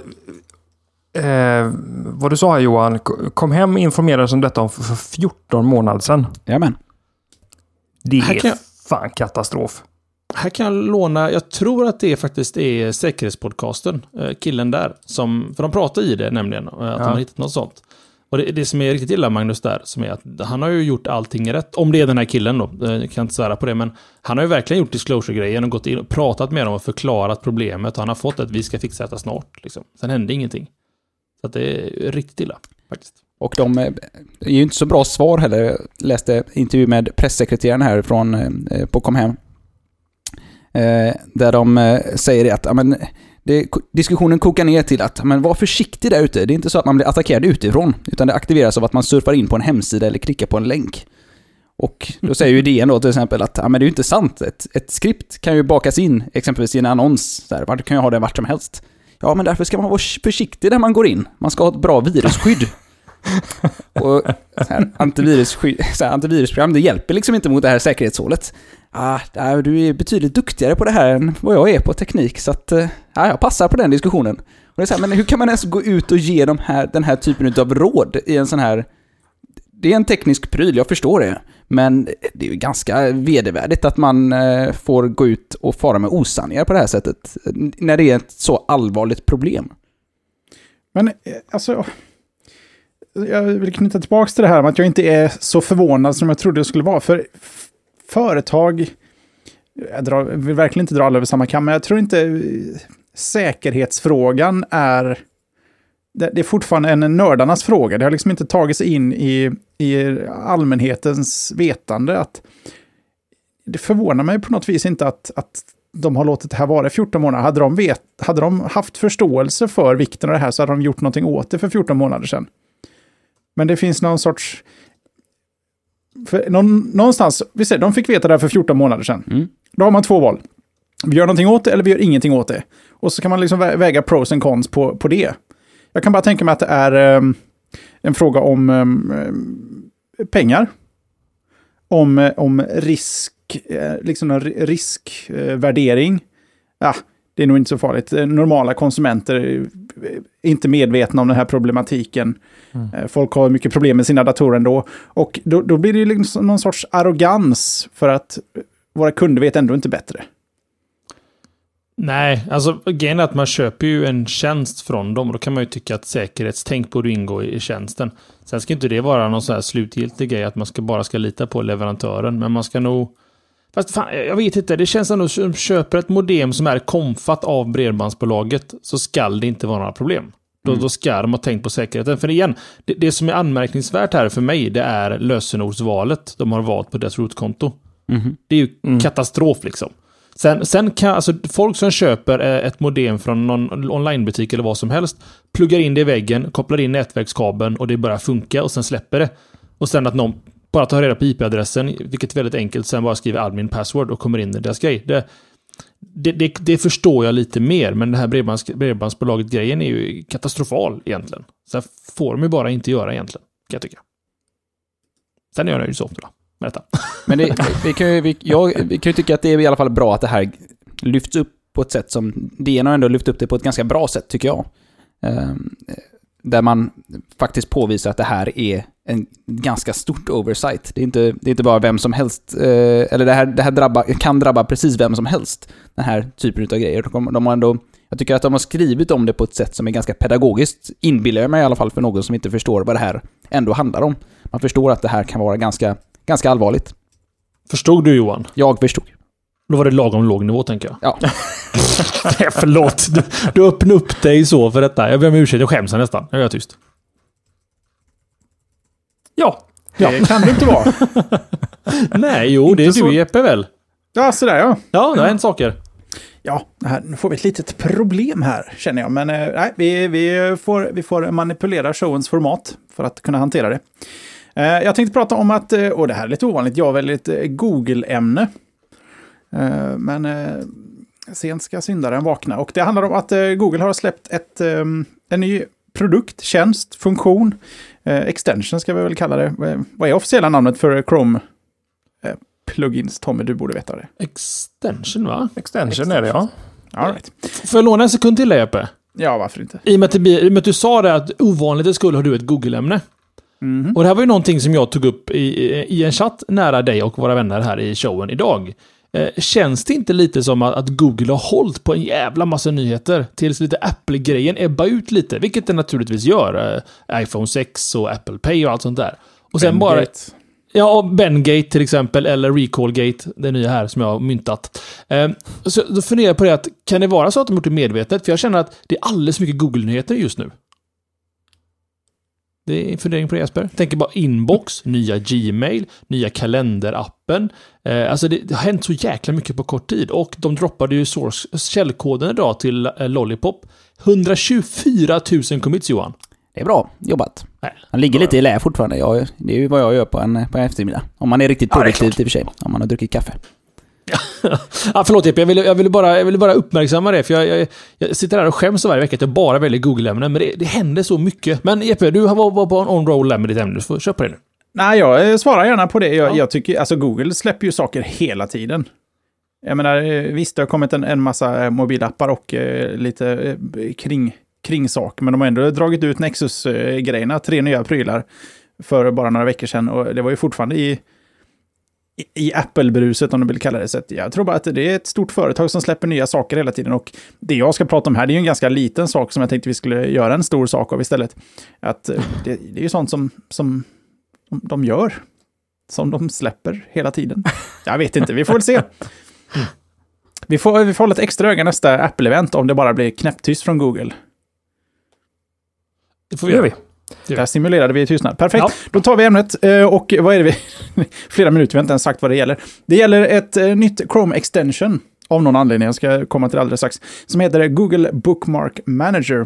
eh, vad du sa här Johan, kom hem informerades om detta om för för 14 månader sedan. Jajamän. Det är fan katastrof. Här kan jag låna, jag tror att det faktiskt är Säkerhetspodcasten, eh, killen där, som, för de pratar i det nämligen, eh, att de Ja. har hittat något sånt. Och det, det som är riktigt illa Magnus där, som är att han har ju gjort allting rätt. Om det är den här killen då, eh, jag kan inte svära på det, men han har ju verkligen gjort disclosure-grejen och gått in och pratat med dem och förklarat problemet. Och han har fått att vi ska fixa detta snart. Liksom. Sen hände ingenting. Så att det är riktigt illa, faktiskt. Och de eh, är ju inte så bra svar heller. Jag läste intervju med pressekreteraren här från, eh, på Comhem. Eh, där de eh, säger att ja, men, det, diskussionen kokar ner till att men, var försiktig där ute. Det är inte så att man blir attackerad utifrån, utan det aktiveras av att man surfar in på en hemsida eller klickar på en länk. Och då säger ju DN då till exempel att ja, men det är ju inte sant. Ett, ett skript kan ju bakas in exempelvis i en annons. Här, du kan ju ha det vart som helst. Ja, men därför ska man vara försiktig där man går in. Man ska ha ett bra virusskydd. Och här, antivirusskydd, så här, antivirusprogram, det hjälper liksom inte mot det här säkerhetshålet. Ah, du är betydligt duktigare på det här än vad jag är på teknik, så att ah, jag passar på den diskussionen. Och det är så här, men hur kan man ens gå ut och ge de här, den här typen av råd i en sån här... Det är en teknisk pryl, jag förstår det. Men det är ju ganska vedervärdigt att man eh, får gå ut och fara med osanningar på det här sättet. När det är ett så allvarligt problem. Men eh, alltså, jag vill knyta tillbaka till det här med att jag inte är så förvånad som jag trodde jag skulle vara. För företag, jag drar, vill verkligen inte dra alla över samma kam, men jag tror inte eh, säkerhetsfrågan är... Det det är fortfarande en nördarnas fråga. Det har liksom inte tagit sig in i, i allmänhetens vetande. att Det förvånar mig på något vis inte att, att de har låtit det här vara i 14 månader. Hade de, vet, hade de haft förståelse för vikten av det här så hade de gjort någonting åt det för 14 månader sedan. Men det finns någon sorts... För någon, någonstans, vi säger, de fick veta det här för 14 månader sedan. Mm. Då har man två val. Vi gör någonting åt det eller vi gör ingenting åt det. Och så kan man liksom vä- väga pros and cons på, på det. Jag kan bara tänka mig att det är ehm, en fråga om ehm, pengar. Om, eh, om risk, eh, liksom en riskvärdering. Ja, det är nog inte så farligt. Eh, Normala konsumenter är inte medvetna om den här problematiken. Eh, Folk har mycket problem med sina datorer ändå. Och då, då blir det ju liksom någon sorts arrogans för att våra kunder vet ändå inte bättre. Nej, alltså grejen är att man köper ju en tjänst från dem då kan man ju tycka att säkerhetstänk borde ingå i tjänsten. Sen ska inte det vara någon sån här slutgiltig grej att man ska bara ska lita på leverantören, men man ska nog Fast fan, jag vet inte. Det känns ändå som köper ett modem som är komfat av bredbandsbolaget så skall det inte vara några problem. Då, då ska de ha tänkt på säkerheten. För igen, det, det som är anmärkningsvärt här för mig, det är lösenordsvalet de har valt på deras rootkonto. Det är ju katastrof liksom. Sen, sen kan alltså folk som köper eh, ett modem från någon onlinebutik eller vad som helst, pluggar in det i väggen, kopplar in nätverkskabeln och det börjar funka och sen släpper det. Och sen att någon bara tar reda på IP-adressen, vilket är väldigt enkelt, sen bara skriver admin password och kommer in i deras grej. Det, det, det, det förstår jag lite mer, men det här bredbands, bredbandsbolaget-grejen är ju katastrofal egentligen. Så här får de ju bara inte göra egentligen, kan jag tycka. Sen är jag nöjd så ofta med detta. Men det, vi, kan ju, vi, jag, vi kan ju tycka att det är i alla fall bra att det här lyfts upp på ett sätt som... DN har ändå lyft upp det på ett ganska bra sätt, tycker jag. Ehm, där man faktiskt påvisar att det här är en ganska stort oversight. Det är inte, det är inte bara vem som helst, eh, eller det här, det här drabba, kan drabba precis vem som helst, den här typen av grejer. De, de har ändå, jag tycker att de har skrivit om det på ett sätt som är ganska pedagogiskt, inbillar jag mig i alla fall för någon som inte förstår vad det här ändå handlar om. Man förstår att det här kan vara ganska, ganska allvarligt. Förstod du Johan? Jag förstod. Då var det lagom låg nivå tänker jag. Ja. Nej, förlåt. Du, du öppnade upp dig så för detta. Jag ber om ursäkt, jag skäms nästan. Jag är tyst. Ja, Det kan det inte vara. Nej, jo, det är så- du Jeppe väl? Ja, sådär ja. Ja, det har hänt saker. Ja, här, nu får vi ett litet problem här känner jag. Men eh, nej, vi, vi, får, vi får manipulera showens format för att kunna hantera det. Eh, jag tänkte prata om att, eh, och det här är lite ovanligt, jag väljer ett Google-ämne. Eh, men eh, sent ska syndaren vakna. Och det handlar om att eh, Google har släppt ett, eh, en ny produkt, tjänst, funktion. Eh, extension ska vi väl kalla det. Vad är officiella namnet för Chrome? Plugins, Tommy, du borde veta det. Extension va? extension är det ja. All right. Får jag låna en sekund till dig Jeppe? Ja, varför inte? I och med att, det i och med att du sa det att ovanligt det skulle har du ett Google-ämne. Mhm. Och det här var ju någonting som jag tog upp i, i- i en chatt nära dig och våra vänner här i showen idag. Eh, känns det inte lite som att, Google har hållit på en jävla massa nyheter tills lite Apple-grejen ebbar ut lite, vilket det naturligtvis gör. Eh, iPhone 6 och Apple Pay och allt sånt där. Och sen bara... Ja, Bengate till exempel, eller Recallgate, det nya här som jag har myntat. Eh, så då funderar jag på det att, kan det vara så att de gjort det medvetet? För jag känner att det är alldeles mycket Google-nyheter just nu. Det är fundering på det Jesper. Tänker bara inbox, nya Gmail, nya kalenderappen. Eh, alltså det, det har hänt så jäkla mycket på kort tid. Och de droppade ju source, källkoden idag till eh, Lollipop. 124 000 commits Johan. Det är bra jobbat. Nej. Han ligger lite i lä fortfarande. Jag, det är ju vad jag gör på en, på en eftermiddag. Om man är riktigt Ja, produktiv klart. i och för sig. Om man har druckit kaffe. Ah, förlåt Jeppe, jag ville, jag, ville bara, jag ville bara uppmärksamma det. För jag, jag, jag sitter här och skäms varje vecka att jag bara väljer Google-ämnen. Men det, det händer så mycket. Men Jeppe, du var, var på en on-roll där med ditt ämne. Du får köpa det nu. Nej, jag eh, svarar gärna på det. Jag, Ja. jag tycker, alltså Google släpper ju saker hela tiden. Jag menar, eh, visst det har kommit en, en massa eh, mobilappar och eh, lite eh, kring, kring sak, men de har ändå dragit ut Nexus-grejerna, tre nya prylar, för bara några veckor sedan. Och det var ju fortfarande i, i, Apple-bruset, om du vill kalla det. Så jag tror bara att det är ett stort företag som släpper nya saker hela tiden. Och det jag ska prata om här, det är ju en ganska liten sak som jag tänkte vi skulle göra en stor sak av istället. Att eh, det, det är ju sånt som, som de, gör. Som de släpper hela tiden. Jag vet inte, vi får väl se. Vi får, vi får hålla ett extra öga nästa Apple-event om det bara blir knäpptyst från Google. Det får vi gör göra. Där simulerade vi tystnad. Perfekt. Ja. Då tar vi ämnet eh, och vad är det vi... Flera minuter, vi har inte ens sagt vad det gäller. Det gäller ett eh, nytt Chrome Extension. Av någon anledning, jag ska komma till det alldeles strax. Som heter Google Bookmark Manager.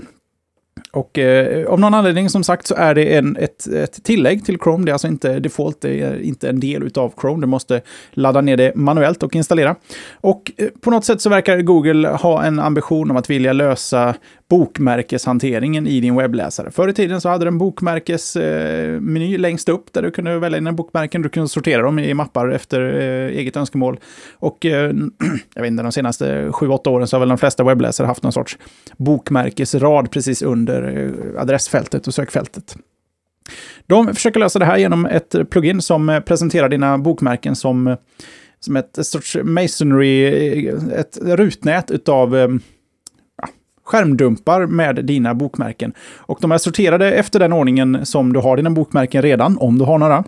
Och eh, av någon anledning som sagt så är det en, ett, ett tillägg till Chrome. Det är alltså inte default, det är inte en del av Chrome. Du måste ladda ner det manuellt och installera. Och eh, på något sätt så verkar Google ha en ambition om att vilja lösa bokmärkeshanteringen i din webbläsare. Förr i tiden så hade du en bokmärkesmeny eh, längst upp där du kunde välja dina bokmärken. Du kunde sortera dem i mappar efter eh, eget önskemål. Och eh, jag vet inte, de senaste 7-8 åren så har väl de flesta webbläsare haft någon sorts bokmärkesrad precis under under eh, adressfältet och sökfältet. De försöker lösa det här genom ett plugin som eh, presenterar dina bokmärken som, eh, som ett, sorts masonry, ett rutnät utav ja, skärmdumpar med dina bokmärken. Och de är sorterade efter den ordningen som du har dina bokmärken redan, om du har några.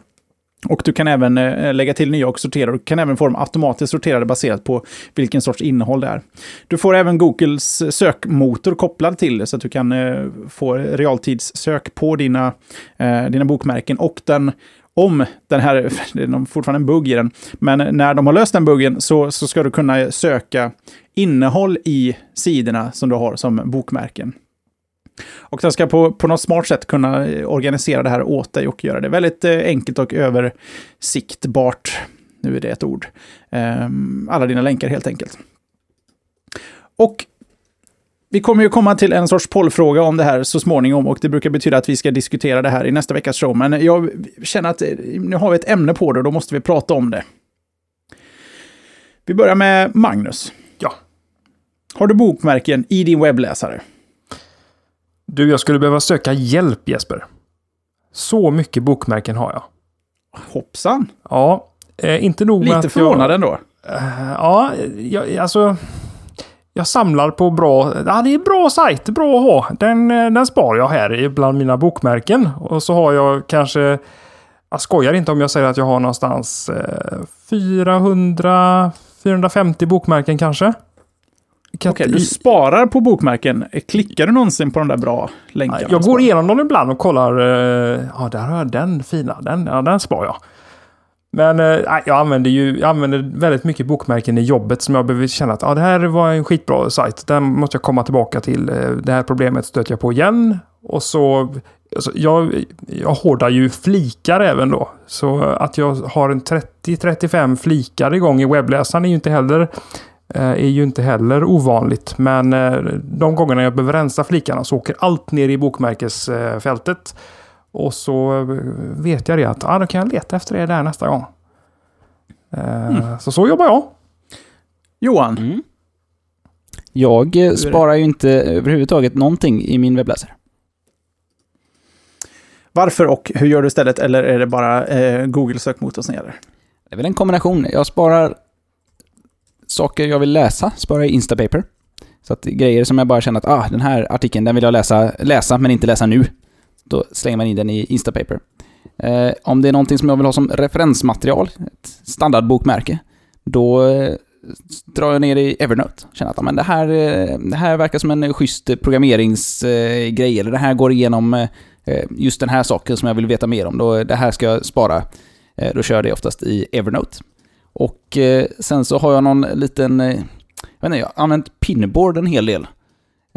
Och du kan även eh, lägga till nya och sortera. Du kan även få dem automatiskt sorterade baserat på vilken sorts innehåll det är. Du får även Googles sökmotor kopplad till det så att du kan eh, få realtidssök på dina, eh, dina bokmärken. Och den, om den här, det är fortfarande en bugg i den, men när de har löst den buggen så, så ska du kunna söka innehåll i sidorna som du har som bokmärken. Och den ska på, på något smart sätt kunna organisera det här åt dig och göra det väldigt eh, enkelt och översiktbart. Nu är det ett ord. Ehm, alla dina länkar helt enkelt. Och vi kommer ju komma till en sorts pollfråga om det här så småningom och det brukar betyda att vi ska diskutera det här i nästa veckas show. Men jag känner att eh, nu har vi ett ämne på det och då måste vi prata om det. Vi börjar med Magnus. Ja. Har du bokmärken i din webbläsare? Du, jag skulle behöva söka hjälp Jesper. Så mycket bokmärken har jag. Hoppsan! Ja, eh, inte nog med Lite att förvånad jag... ändå. Eh, ja, jag, alltså... Jag samlar på bra... Ja, det är bra sajt, bra att ha. Den, eh, den sparar jag här bland mina bokmärken. Och så har jag kanske... Jag skojar inte om jag säger att jag har någonstans eh, 400... 450 bokmärken kanske. Okej, inte- du sparar på bokmärken. Klickar du någonsin på de där bra länkarna? Jag går igenom dem ibland och kollar. eh, Ja, där har jag den fina. Den, ja, den sparar jag. Men nej, jag använder ju jag använder väldigt mycket bokmärken i jobbet som jag behöver känna att ja, det här var en skitbra sajt. Den måste jag komma tillbaka till. Eh, Det här problemet stöter jag på igen. Och så... Alltså, jag, jag hårdar ju flikar även då. Så att jag har en 30-35 flikar igång i webbläsaren är ju inte heller är ju inte heller ovanligt. Men eh, de gångerna jag behöver rensa flikarna så åker allt ner i bokmärkesfältet. Och så eh, vet jag det att ah, då kan jag leta efter det där nästa gång. Eh, Så så jobbar jag. Johan, Mm. Jag eh, sparar ju inte överhuvudtaget någonting i min webbläsare. varför och hur gör du istället? Eller är det bara eh, Google-sökmotorn som gäller? Det är väl en kombination. Jag sparar saker jag vill läsa, sparar jag i Instapaper. Så att grejer som jag bara känner att ah, den här artikeln, den vill jag läsa, läsa men inte läsa nu. Då slänger man in den i Instapaper. Eh, om det är någonting som jag vill ha som referensmaterial, ett standardbokmärke, då eh, drar jag ner i Evernote. Känner att ah, men det, här, eh, det här verkar som en schysst programmeringsgrej, eh, eller det här går igenom eh, eh, just den här saken som jag vill veta mer om. Då, eh, det här ska jag spara. Eh, Då kör jag det oftast i Evernote. Och eh, sen så har jag någon liten, eh, jag vet inte, jag har använt Pinboard en hel del.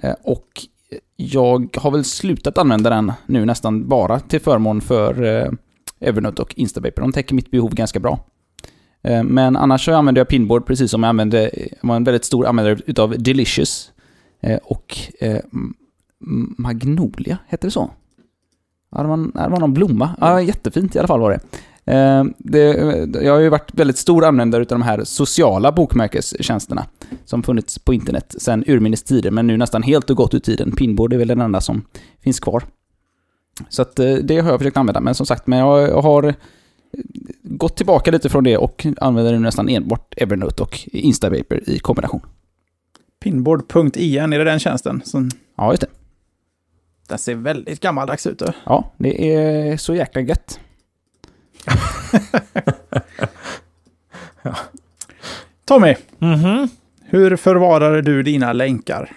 Eh, och jag har väl slutat använda den nu nästan bara till förmån för eh, Evernote och Instapaper. De täcker mitt behov ganska bra. Eh, men annars så använder jag Pinboard precis som jag använde, jag var en väldigt stor användare utav Delicious. Och Magnolia, heter det så? Ja, det var, det var någon blomma. Ja, jättefint i alla fall var det. Eh, det, jag har ju varit väldigt stor användare av de här sociala bokmärkestjänsterna som funnits på internet sedan urminnes tider, men nu nästan helt och gått ur tiden. Pinboard är väl den enda som finns kvar. Så att eh, det har jag försökt använda, men som sagt, men jag, har eh, gått tillbaka lite från det och använder nu nästan enbart Evernote och Instapaper i kombination. Pinboard.in, är det den tjänsten? Som, Ja, just det. den ser väldigt gammaldags ut. Då. Ja, det är så jäkla gött. Tommy, Mhm. hur förvarar du dina länkar?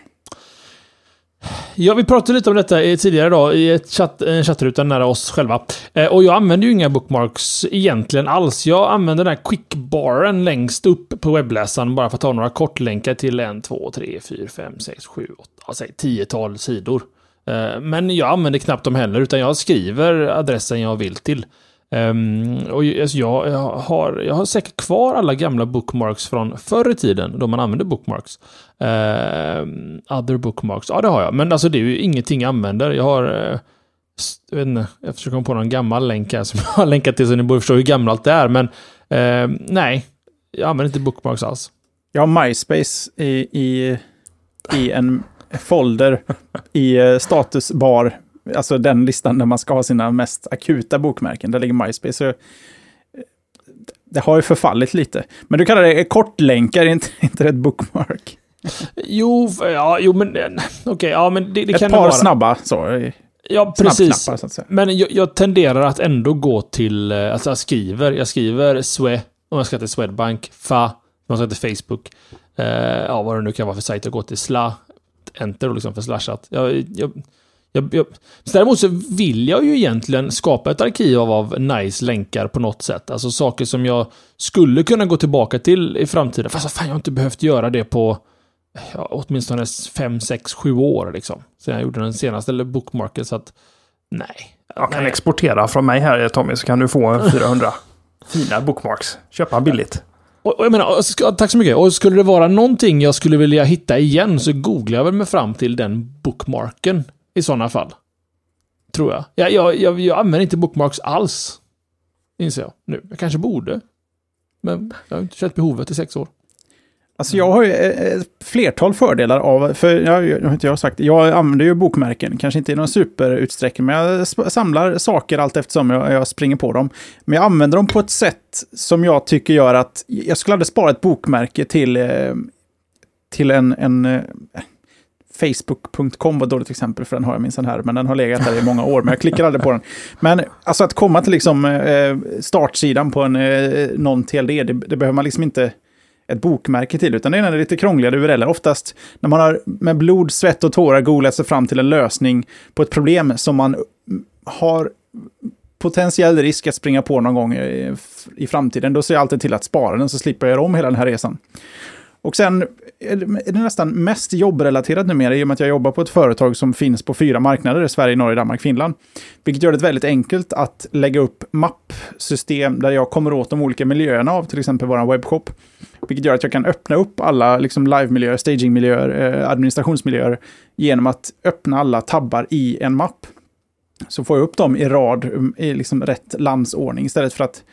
Ja, vi pratade lite om detta tidigare idag i ett chatt, en chattruta nära oss själva. Eh, och jag använder ju inga bookmarks egentligen alls. Jag använder den här quickbaren längst upp på webbläsaren bara för att ta några kortlänkar till en, två, tre, fyra, fem, sex, sju, åtta, ja, säg tiotal sidor. Eh, men jag använder knappt dem heller, utan jag skriver adressen jag vill till. Um, och alltså jag, jag, har, jag har säkert kvar alla gamla bookmarks från förr i tiden, då man använde bookmarks. Uh, other bookmarks, ja det har jag. Men alltså det är ju ingenting jag använder. Jag har, Uh, jag vet inte, jag försöker komma på någon gammal länk här som jag har länkat till så ni borde förstå hur gammalt det är. Men uh, nej, jag använder inte bookmarks alls. Jag har MySpace i, i, i en folder i eh, statusbar. Alltså den listan där man ska ha sina mest akuta bokmärken. Där ligger MySpace. Så, eh, det har ju förfallit lite. Men du kallar det kortlänkar, inte, inte ett bookmark? Jo, ja, jo men eh, okej, ja men det, det Ett kan par det vara. snabba så. Ja, precis. Men jag, jag tenderar att ändå gå till, eh, alltså jag skriver, jag skriver SWE, om jag ska till Swedbank, FA, om jag ska till Facebook, eh, ja vad det nu kan vara för sajt jag går till, SLA, Enter liksom för slashat. Jag, jag, jag, jag, så däremot så vill jag ju egentligen skapa ett arkiv av, av nice länkar på något sätt. Alltså saker som jag skulle kunna gå tillbaka till i framtiden. Fast fan, jag har inte behövt göra det på ja, åtminstone 5, 6, 7 år liksom. Sen jag gjorde den senaste eller bookmarken, så att nej. Jag kan nej. exportera från mig här Tommy, så kan du få en 400 fina bookmarks. Köpa billigt. Och, och jag menar, tack så mycket. Och skulle det vara någonting jag skulle vilja hitta igen så googlar jag väl mig fram till den bookmarken i sådana fall. Tror jag. Jag, jag, jag, jag använder inte bookmarks alls. Inser jag nu. Jag kanske borde. Men jag har inte känt behovet i sex år. Alltså jag har ju ett flertal fördelar av, för jag, jag har inte jag sagt, jag använder ju bokmärken, kanske inte i någon superutsträckning, men jag samlar saker allt eftersom jag, jag springer på dem. Men jag använder dem på ett sätt som jag tycker gör att jag skulle aldrig spara ett bokmärke till, eh, till en, en Facebook.com var ett dåligt exempel, för den har jag minsann här, men den har legat där i många år, men jag klickar aldrig på den. Men alltså att komma till liksom eh, startsidan på en eh, någon TLD, det, det behöver man liksom inte ett bokmärke till, utan det är när det är lite krångligare URLer. Oftast när man har med blod, svett och tårar googlat sig fram till en lösning på ett problem som man har potentiell risk att springa på någon gång eh, i, i framtiden, då ser jag alltid till att spara den så slipper jag göra om hela den här resan. Och sen är det nästan mest jobbrelaterat numera i och med att jag jobbar på ett företag som finns på fyra marknader, Sverige, Norge, Danmark, Finland. Vilket gör det väldigt enkelt att lägga upp mappsystem där jag kommer åt de olika miljöerna av till exempel vår webbshop. Vilket gör att jag kan öppna upp alla liksom, live-miljöer, staging-miljöer, eh, administrationsmiljöer genom att öppna alla tabbar i en mapp. Så får jag upp dem i rad i liksom rätt landsordning istället för att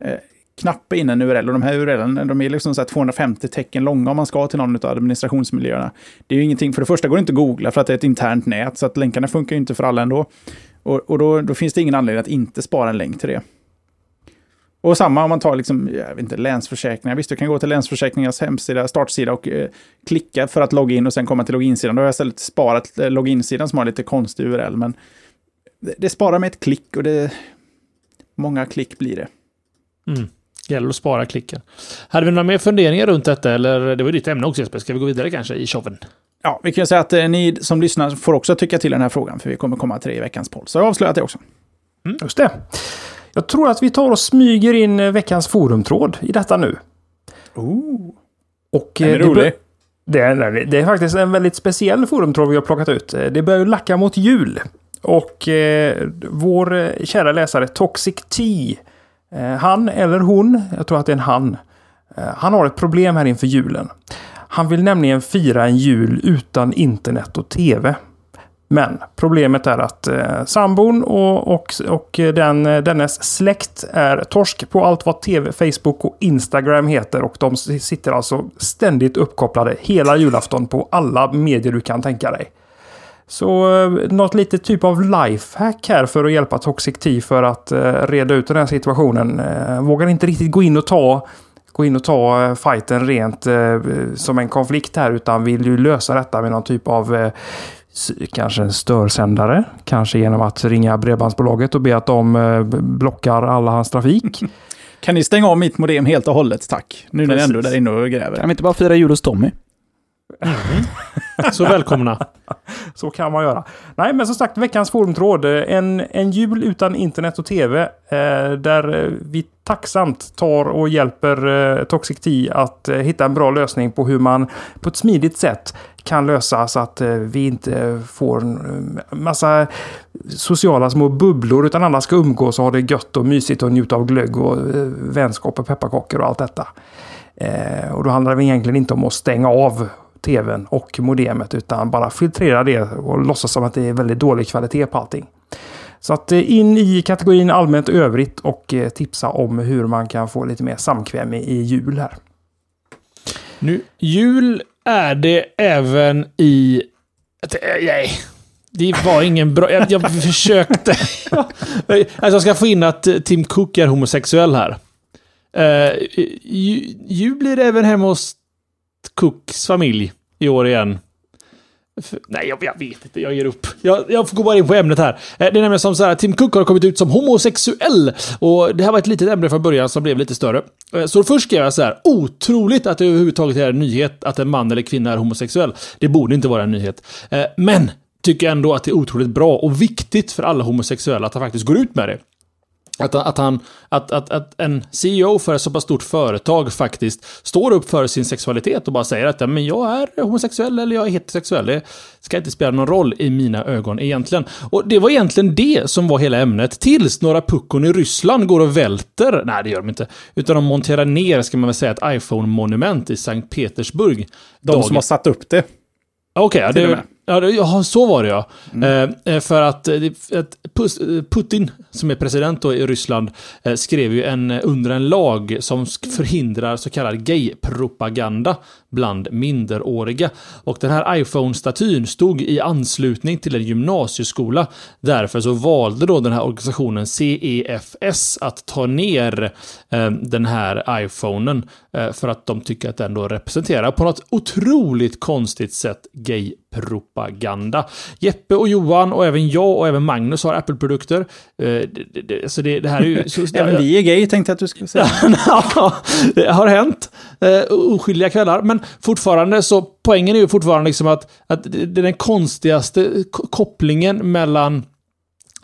eh, knappa in en URL. Och de här URLen, de är liksom så här 250 tecken långa om man ska till någon av administrationsmiljöerna. Det är ju ingenting, för det första går det inte att googla för att det är ett internt nät, så att länkarna funkar ju inte för alla ändå. Och, och då, då finns det ingen anledning att inte spara en länk till det. Och samma om man tar liksom, jag vet inte, Länsförsäkringar. Visst, du kan gå till Länsförsäkringars hemsida, startsida och eh, klicka för att logga in och sen komma till loginsidan. Då har jag istället sparat eh, loginsidan som har lite konstig URL, men det, det sparar med ett klick och det... Många klick blir det. Mm. Gäller att spara klicken. Hade vi några mer funderingar runt detta? Eller det var ju ditt ämne också Jesper. Ska vi gå vidare kanske i showen? Ja, vi kan säga att eh, ni som lyssnar får också tycka till den här frågan, för vi kommer komma till det i veckans poll. Så jag har avslöjat det också. Just det. Jag tror att vi tar och smyger in eh, veckans forumtråd i detta nu. Ooh. Och, Den är eh, det rolig. Det är, det är faktiskt en väldigt speciell forumtråd vi har plockat ut. Eh, Det börjar ju lacka mot jul. Och eh, vår eh, kära läsare Toxic T, eh, Eh, han eller hon, jag tror att det är en han, eh, han har ett problem här inför julen. Han vill nämligen fira en jul utan internet och tv. Men problemet är att eh, sambon och, och, och den, eh, dennes släkt är torsk på allt vad tv, Facebook och Instagram heter. Och de sitter alltså ständigt uppkopplade hela julafton på alla medier du kan tänka dig. Så eh, något litet typ av lifehack här för att hjälpa Toxic T för att eh, reda ut den här situationen. Eh, vågar inte riktigt gå in och ta gå in och ta fighten rent eh, som en konflikt här utan vill ju lösa detta med någon typ av eh, kanske en störsändare. Kanske genom att ringa bredbandsbolaget och be att de eh, blockar alla hans trafik. Kan ni stänga av mitt modem helt och hållet, tack? Nu när ni ändå är där inne och gräver. Kan vi inte bara fira jul hos Tommy? Mm. Så välkomna. Så kan man göra. Nej, men som sagt, veckans forumtråd. En, en jul utan internet och tv. Eh, där vi tacksamt tar och hjälper eh, Toxic T att eh, hitta en bra lösning på hur man på ett smidigt sätt kan lösa så att eh, vi inte får en eh, massa sociala små bubblor utan alla ska umgås och ha det gött och mysigt och njuta av glögg och eh, vänskap och pepparkakor och allt detta. Eh, och då handlar det egentligen inte om att stänga av tvn och modemet utan bara filtrera det och låtsas som att det är väldigt dålig kvalitet på allting. Så att eh, in i kategorin allmänt övrigt och eh, tipsa om hur man kan få lite mer samkväm i jul här. Nu, jul är det även i... Eh, nej, det var ingen bra... Jag, jag försökte... alltså jag ska få in att Tim Cook är homosexuell här. Uh, jul blir det även hemma hos Cooks familj i år igen. För, nej, jag, jag, vet inte. Jag ger upp. Jag, jag får gå bara in på ämnet här. Eh, det är nämligen som så här, Tim Cook har kommit ut som homosexuell. Och det här var ett litet ämne från början som blev lite större. Eh, så först skrev jag så här, otroligt att det överhuvudtaget är en nyhet att en man eller kvinna är homosexuell. Det borde inte vara en nyhet. Eh, men tycker ändå att det är otroligt bra och viktigt för alla homosexuella att han faktiskt går ut med det. Att, att, han, att, att, att en CEO för ett så pass stort företag faktiskt står upp för sin sexualitet och bara säger att men jag är homosexuell eller jag är heterosexuell. Det ska inte spela någon roll i mina ögon egentligen. Och det var egentligen det som var hela ämnet. Tills några puckon i Ryssland går och välter. Nej, det gör de inte. Utan de monterar ner, ska man väl säga, ett iPhone-monument i Sankt Petersburg. De Dagen- som har satt upp det. Okej, och det. Ja, så var det ja. Eh, eh, för att, eh, att Pus- eh, Putin, som är president då i Ryssland, eh, skrev ju en, eh, under en lag som förhindrar så kallad gay-propaganda bland minderåriga. Och den här iPhone-statyn stod i anslutning till en gymnasieskola. Därför så valde då den här organisationen CEFS att ta ner eh, den här iPhonen eh, för att de tycker att den då representerar på något otroligt konstigt sätt gay-propaganda. Jeppe och Johan och även jag och även Magnus har Apple-produkter. Eh, det, det, det, så det, det här är ju... Så, Även vi är gay tänkte jag att du skulle säga. Det har hänt. Eh, oskyldiga kvällar. Men fortfarande så, poängen är ju fortfarande liksom att, att det är den konstigaste kopplingen mellan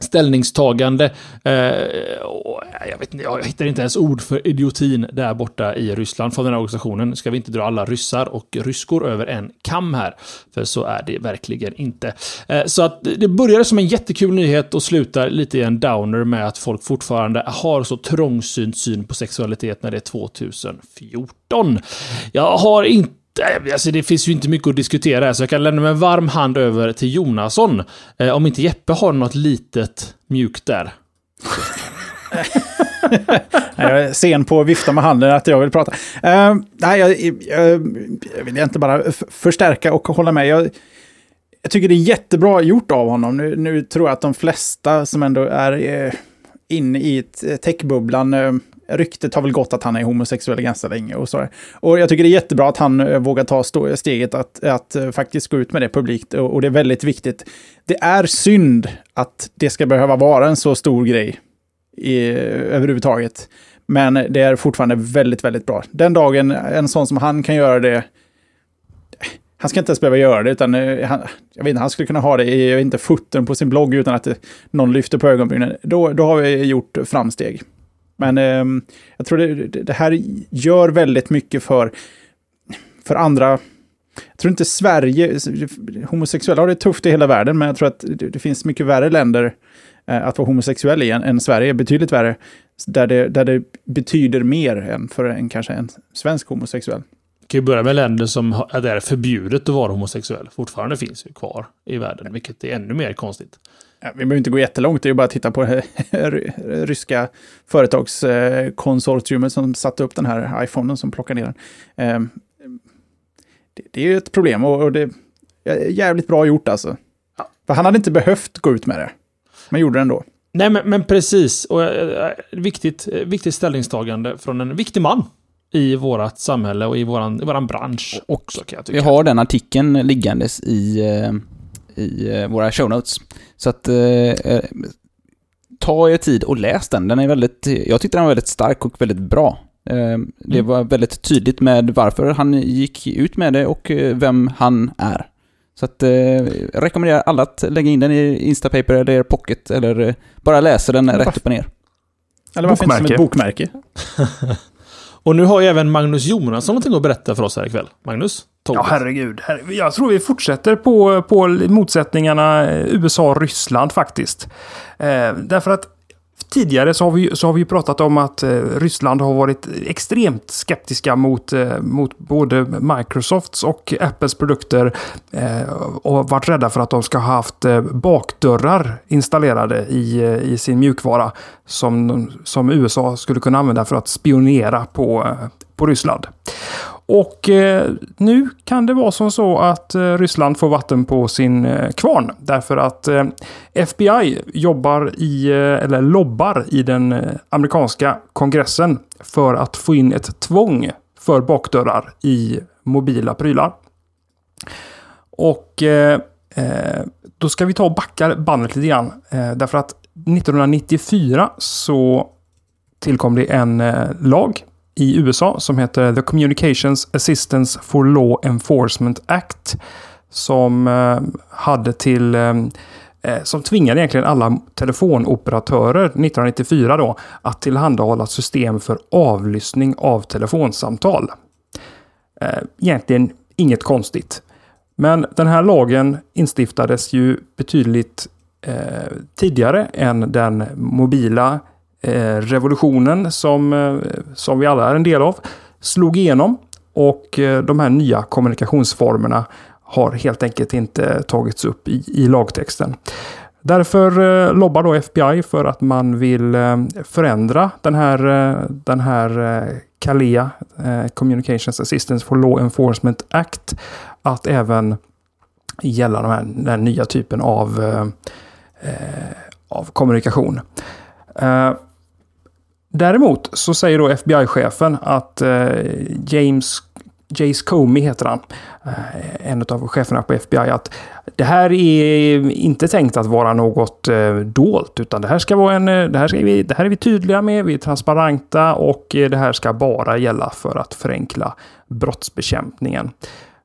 ställningstagande. Eh, och jag, vet jag hittar inte ens ord för idiotin där borta i Ryssland från den här organisationen. Ska vi inte dra alla ryssar och ryskor över en kam här? För så är det verkligen inte. Eh, så att det började som en jättekul nyhet och slutar lite i en downer med att folk fortfarande har så trångsynt syn på sexualitet när det är 2014. Jag har inte Eh, alltså det finns ju inte mycket att diskutera här, så jag kan lämna med en varm hand över till Jonasson. Eh, om inte Jeppe har något litet mjukt där. Jag är sen på att vifta med handen att jag vill prata. Uh, nej, jag, jag, jag vill inte bara förstärka och hålla med. Jag, jag tycker det är jättebra gjort av honom. Nu, nu tror jag att de flesta som ändå är uh, inne i techbubblan, uh, ryktet har väl gått att han är homosexuell ganska länge och så. Och jag tycker det är jättebra att han eh, vågar ta steget att, att eh, faktiskt gå ut med det publikt och, och det är väldigt viktigt. Det är synd att det ska behöva vara en så stor grej i, överhuvudtaget. Men det är fortfarande väldigt, väldigt bra. Den dagen en sån som han kan göra det, han ska inte ens behöva göra det, utan eh, han, jag vet inte, han skulle kunna ha det i, jag vet inte, foten på sin blogg utan att någon lyfter på ögonbrynen. Då, då har vi gjort framsteg. Men eh, jag tror det, det här gör väldigt mycket för, för andra jag tror inte Sverige, homosexuella har det tufft i hela världen, men jag tror att det, det finns mycket värre länder eh, att vara homosexuell i än, än Sverige, betydligt värre. Där det, där det betyder mer än för en, kanske en svensk homosexuell. Kan ju börja med länder som där det är förbjudet att vara homosexuell. Fortfarande finns ju kvar i världen, vilket är ännu mer konstigt. Ja, vi behöver inte gå jättelångt, det är ju bara att titta på det ry- ryska företagskonsortiumet som satte upp den här iPhonen som plockar ner den. Eh, det, är ju ett problem och, det är jävligt bra gjort alltså. För han hade inte behövt gå ut med det, men gjorde det ändå. Nej, men, men precis. Och, eh, viktigt, eh, viktigt ställningstagande från en viktig man i vårt samhälle och i våran, i våran bransch också, kan jag tycka. Vi har den artikeln liggandes i, eh, i eh, våra show notes. Så att eh, eh, ta er tid och läs den. Den är väldigt, jag tyckte den var väldigt stark och väldigt bra. Eh, Det Mm. var väldigt tydligt med varför han gick ut med det och vem han är. Så att eh, jag rekommenderar alla att lägga in den i Instapaper eller Pocket eller bara läsa den rätt upp och ner. Eller varför inte som ett bokmärke? Och nu har ju även Magnus Jonasson någonting att berätta för oss här ikväll. Magnus? Ja, Tåget. herregud. Herre- Jag tror vi fortsätter på, på motsättningarna eh, USA-Ryssland faktiskt. Eh, därför att tidigare så har, vi, så har vi ju pratat om att eh, Ryssland har varit extremt skeptiska mot, eh, mot både Microsofts och Apples produkter eh, och varit rädda för att de ska ha haft bakdörrar installerade i, i sin mjukvara som, som USA skulle kunna använda för att spionera på, på Ryssland. Och eh, nu kan det vara som så att eh, Ryssland får vatten på sin eh, kvarn. Därför att eh, FBI jobbar i, eh, eller lobbar i den eh, amerikanska kongressen för att få in ett tvång för bakdörrar i mobila prylar. Och eh, eh, då ska vi ta och backa bandet lite grann. Eh, därför att 1994 så tillkom det en eh, lag i USA som heter The Communications Assistance for Law Enforcement Act. Som eh, hade till eh, eh, som tvingade egentligen alla telefonoperatörer 1994 då att tillhandahålla system för avlyssning av telefonsamtal. Egentligen inget konstigt. Men den här lagen instiftades ju betydligt eh, tidigare än den mobila eh, Eh, revolutionen som, eh, som vi alla är en del av slog igenom. Och eh, de här nya kommunikationsformerna har helt enkelt inte tagits upp i, i lagtexten. Därför lobbar då FBI för att man vill förändra den här, den här CALEA, Communications Assistance for Law Enforcement Act, att även gälla de här, den här nya typen av, av kommunikation. Däremot så säger då FBI-chefen att eh, James Jace Comey heter han, eh, en av cheferna på FBI, att det här är inte tänkt att vara något eh, dolt, utan det här ska vara en, eh, det här, ska vi, det här är vi tydliga med, vi är transparenta och det här ska bara gälla för att förenkla brottsbekämpningen.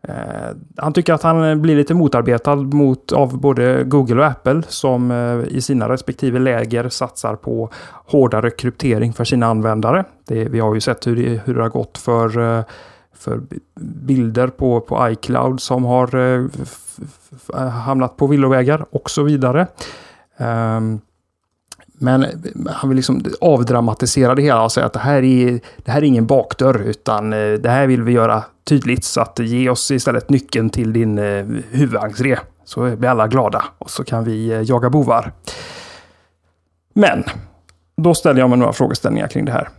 Eh, han tycker att han blir lite motarbetad mot, av både Google och Apple som eh, i sina respektive läger satsar på hårdare kryptering för sina användare. Det, vi har ju sett hur det, hur det har gått för, eh, för bilder på, på iCloud som har f- f- hamnat på villovägar och så vidare. Um, men han vill liksom avdramatisera det hela och säga att det här är, det här är ingen bakdörr utan eh, det här vill vi göra tydligt så att ge oss istället nyckeln till din eh, huvudentré. Så blir alla glada och så kan vi eh, jaga bovar. Men då ställer jag mig några frågeställningar kring det här.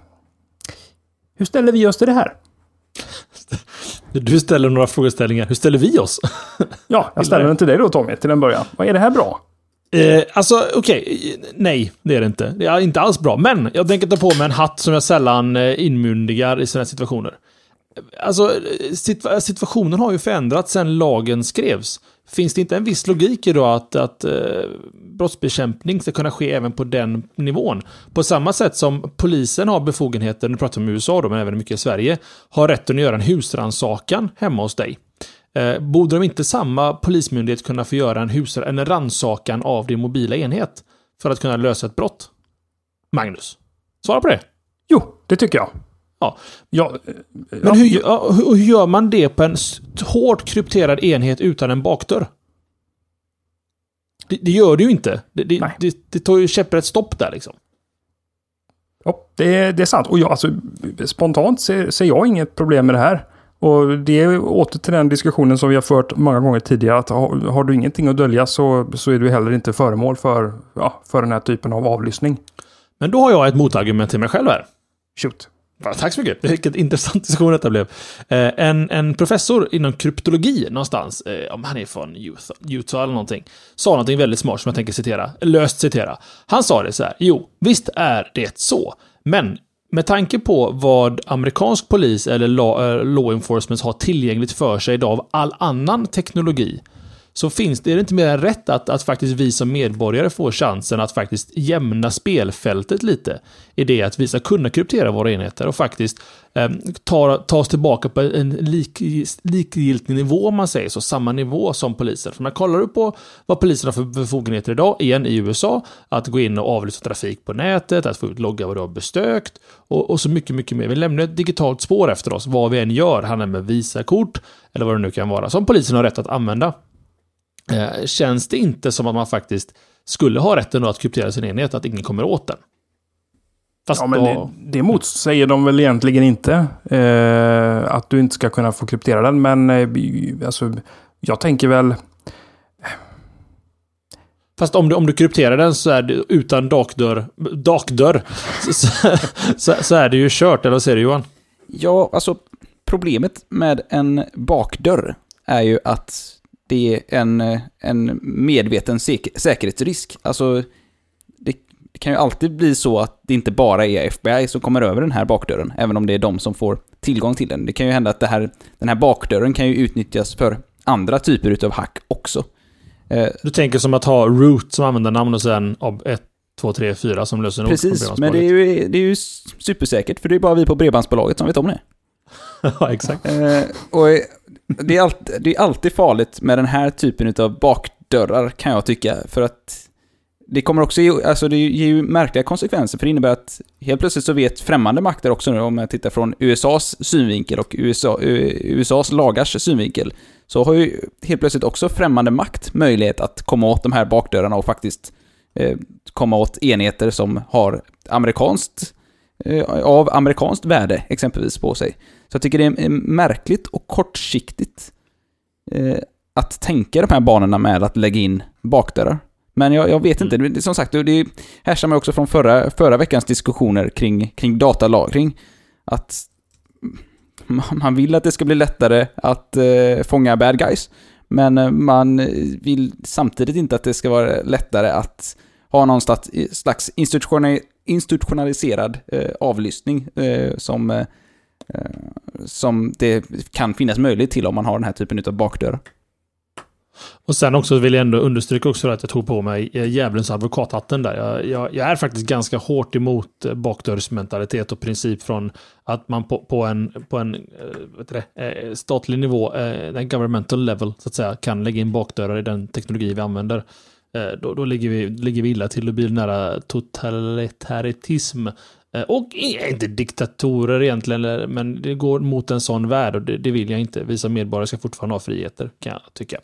Hur ställer vi oss till det här? Du ställer några frågeställningar. Hur ställer vi oss? Ja, jag ställer den till dig då Tommy, till en början. Vad är det här bra? Eh, alltså, okej. Nej, det är det inte. Det är inte alls bra. Men jag tänker ta på mig en hatt som jag sällan inmundigar inmyndigar i sådana här situationer. Eh, alltså, eh, situationen har ju förändrats sedan lagen skrevs. Finns det inte en viss logik i då att, att eh, brottsbekämpning ska kunna ske även på den nivån? På samma sätt som polisen har befogenheter, nu pratar vi om USA då, men även mycket i Sverige, har rätten att göra en husrannsakan hemma hos dig. Eh, borde de inte samma polismyndighet kunna få göra en, hus en rannsakan av din mobila enhet för att kunna lösa ett brott? Magnus, svara på det. Jo, det tycker jag. Ja. Ja, eh, Men ja, hur, hur gör man det på en hårt krypterad enhet utan en bakdörr? Det, det gör det ju inte. Det, det, det, det tar ju käpprätt stopp där liksom. Ja, det, är- det är sant. Och jag, alltså, spontant ser, ser jag inget problem med det här. Och det är åter till den diskussionen som vi har fört många gånger tidigare. Att har, har du ingenting att dölja så, så är du heller inte föremål för, ja, för den här typen av avlyssning. Men då har jag ett motargument till mig själv här. Shoot. Tack så mycket. Vilket intressant diskussion detta blev. Eh, en, en professor inom kryptologi någonstans, eh, om han är från Utah, Utah eller någonting, sa någonting väldigt smart som jag tänker citera, löst citera. Han sa det så här, jo, visst är det så, men med tanke på vad amerikansk polis eller law, eh, law enforcement har tillgängligt för sig idag av all annan teknologi, så finns det, är det inte mer än rätt att, att faktiskt vi som medborgare får chansen att faktiskt jämna spelfältet lite. I det att vi ska kunna kryptera våra enheter och faktiskt Ehm, tar, tas tillbaka på en lik, likgiltig nivå om man säger så, samma nivå som polisen. För man kollar du på vad polisen har för befogenheter idag, igen i USA, att gå in och avlyssna trafik på nätet, att få ut logga vad du har besökt och, och så mycket, mycket mer. Vi lämnar ett digitalt spår efter oss, vad vi än gör, handlar med Visakort eller vad det nu kan vara, som polisen har rätt att använda. Eh, känns det inte som att man faktiskt skulle ha rätten att kryptera sin enhet, att ingen kommer åt den? Fast Ja, men då, det, det motsäger de väl egentligen inte. Eh, att du inte ska kunna få kryptera den. Men eh, alltså, jag tänker väl... fast om du, om du krypterar den så är det utan dakdörr, dakdörr så, så, så, är det ju kört, eller vad säger du Johan? Ja, alltså problemet med en bakdörr är ju att det är en, en medveten säk- säkerhetsrisk. Alltså, det, kan ju alltid bli så att det inte bara är FBI som kommer över den här bakdörren, även om det är de som får tillgång till den. Det kan ju hända att här, den här bakdörren kan ju utnyttjas för andra typer utav hack också. Eh, Du tänker som att ha root som användarnamn och sen ab 1, 2, 3, 4 som lösenord. precis, men det är, ju, det är ju supersäkert, för det är bara vi på Bredbandsbolaget som vet om det. ja, exakt. Eh, och det är, alltid, det är alltid farligt med den här typen av bakdörrar, kan jag tycka. För att det kommer också ge, alltså det ger ju märkliga konsekvenser, för det innebär att helt plötsligt så vet främmande makter också nu, om jag tittar från USAs synvinkel och USA, eh, USAs lagars synvinkel, så har ju helt plötsligt också främmande makt möjlighet att komma åt de här bakdörrarna och faktiskt eh, komma åt enheter som har amerikanskt, eh, av amerikanskt värde exempelvis på sig. Så jag tycker det är eh, märkligt och kortsiktigt eh, att tänka de här banorna med att lägga in bakdörrar. Men jag, jag vet inte, det, som sagt, det härstammar också från förra, förra veckans diskussioner kring, kring datalagring. Att man vill att det ska bli lättare att eh, fånga bad guys, men eh, man vill samtidigt inte att det ska vara lättare att ha någon slags, institutionaliserad eh, avlyssning eh, som, eh, som det kan finnas möjlighet till om man har den här typen av bakdörrar. Och sen också vill jag ändå understryka också att jag tog på mig eh, djävulens advokathatten där. Jag, jag, jag, är faktiskt ganska hårt emot eh, bakdörrsmentalitet och princip från att man på, på en, på en eh, vet det, statlig nivå, en governmental level, så att säga, kan lägga in bakdörrar i den teknologi vi använder. Då, då ligger, vi, ligger vi illa till. och blir nära totalitaritism. Eh, och eh, inte diktatorer egentligen, men det går mot en sån värld och det, det vill jag inte. Vissa medborgare ska fortfarande ha friheter, kan jag tycka.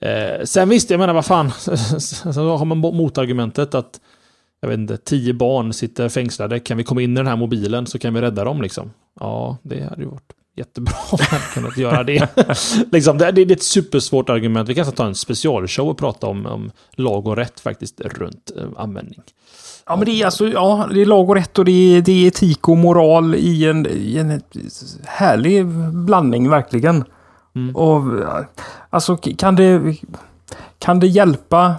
Eh, sen visst, jag menar vad fan, så har man motargumentet att jag vet inte, tio barn sitter fängslade. Kan vi komma in i den här mobilen så kan vi rädda dem liksom. Ja, det hade ju varit jättebra om man kunnat göra det. liksom, det, det, är ett supersvårt argument. Vi kan alltså ta en specialshow och prata om, om lag och rätt faktiskt runt eh, användning. Ja, men det är alltså, ja, det är lag och rätt och det är, det är etik och moral i en, i en härlig blandning verkligen. Mm. Och alltså kan det, kan det hjälpa,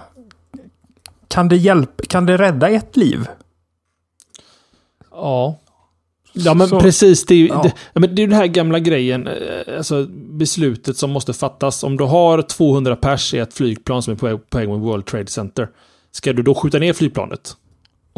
kan det hjälpa, kan det rädda ett liv? Ja. Ja men så, precis, det är ju ja. det, det är den här gamla grejen, eh, alltså beslutet som måste fattas. Om du har 200 pers i ett flygplan som är på väg mot World Trade Center, ska du då skjuta ner flygplanet?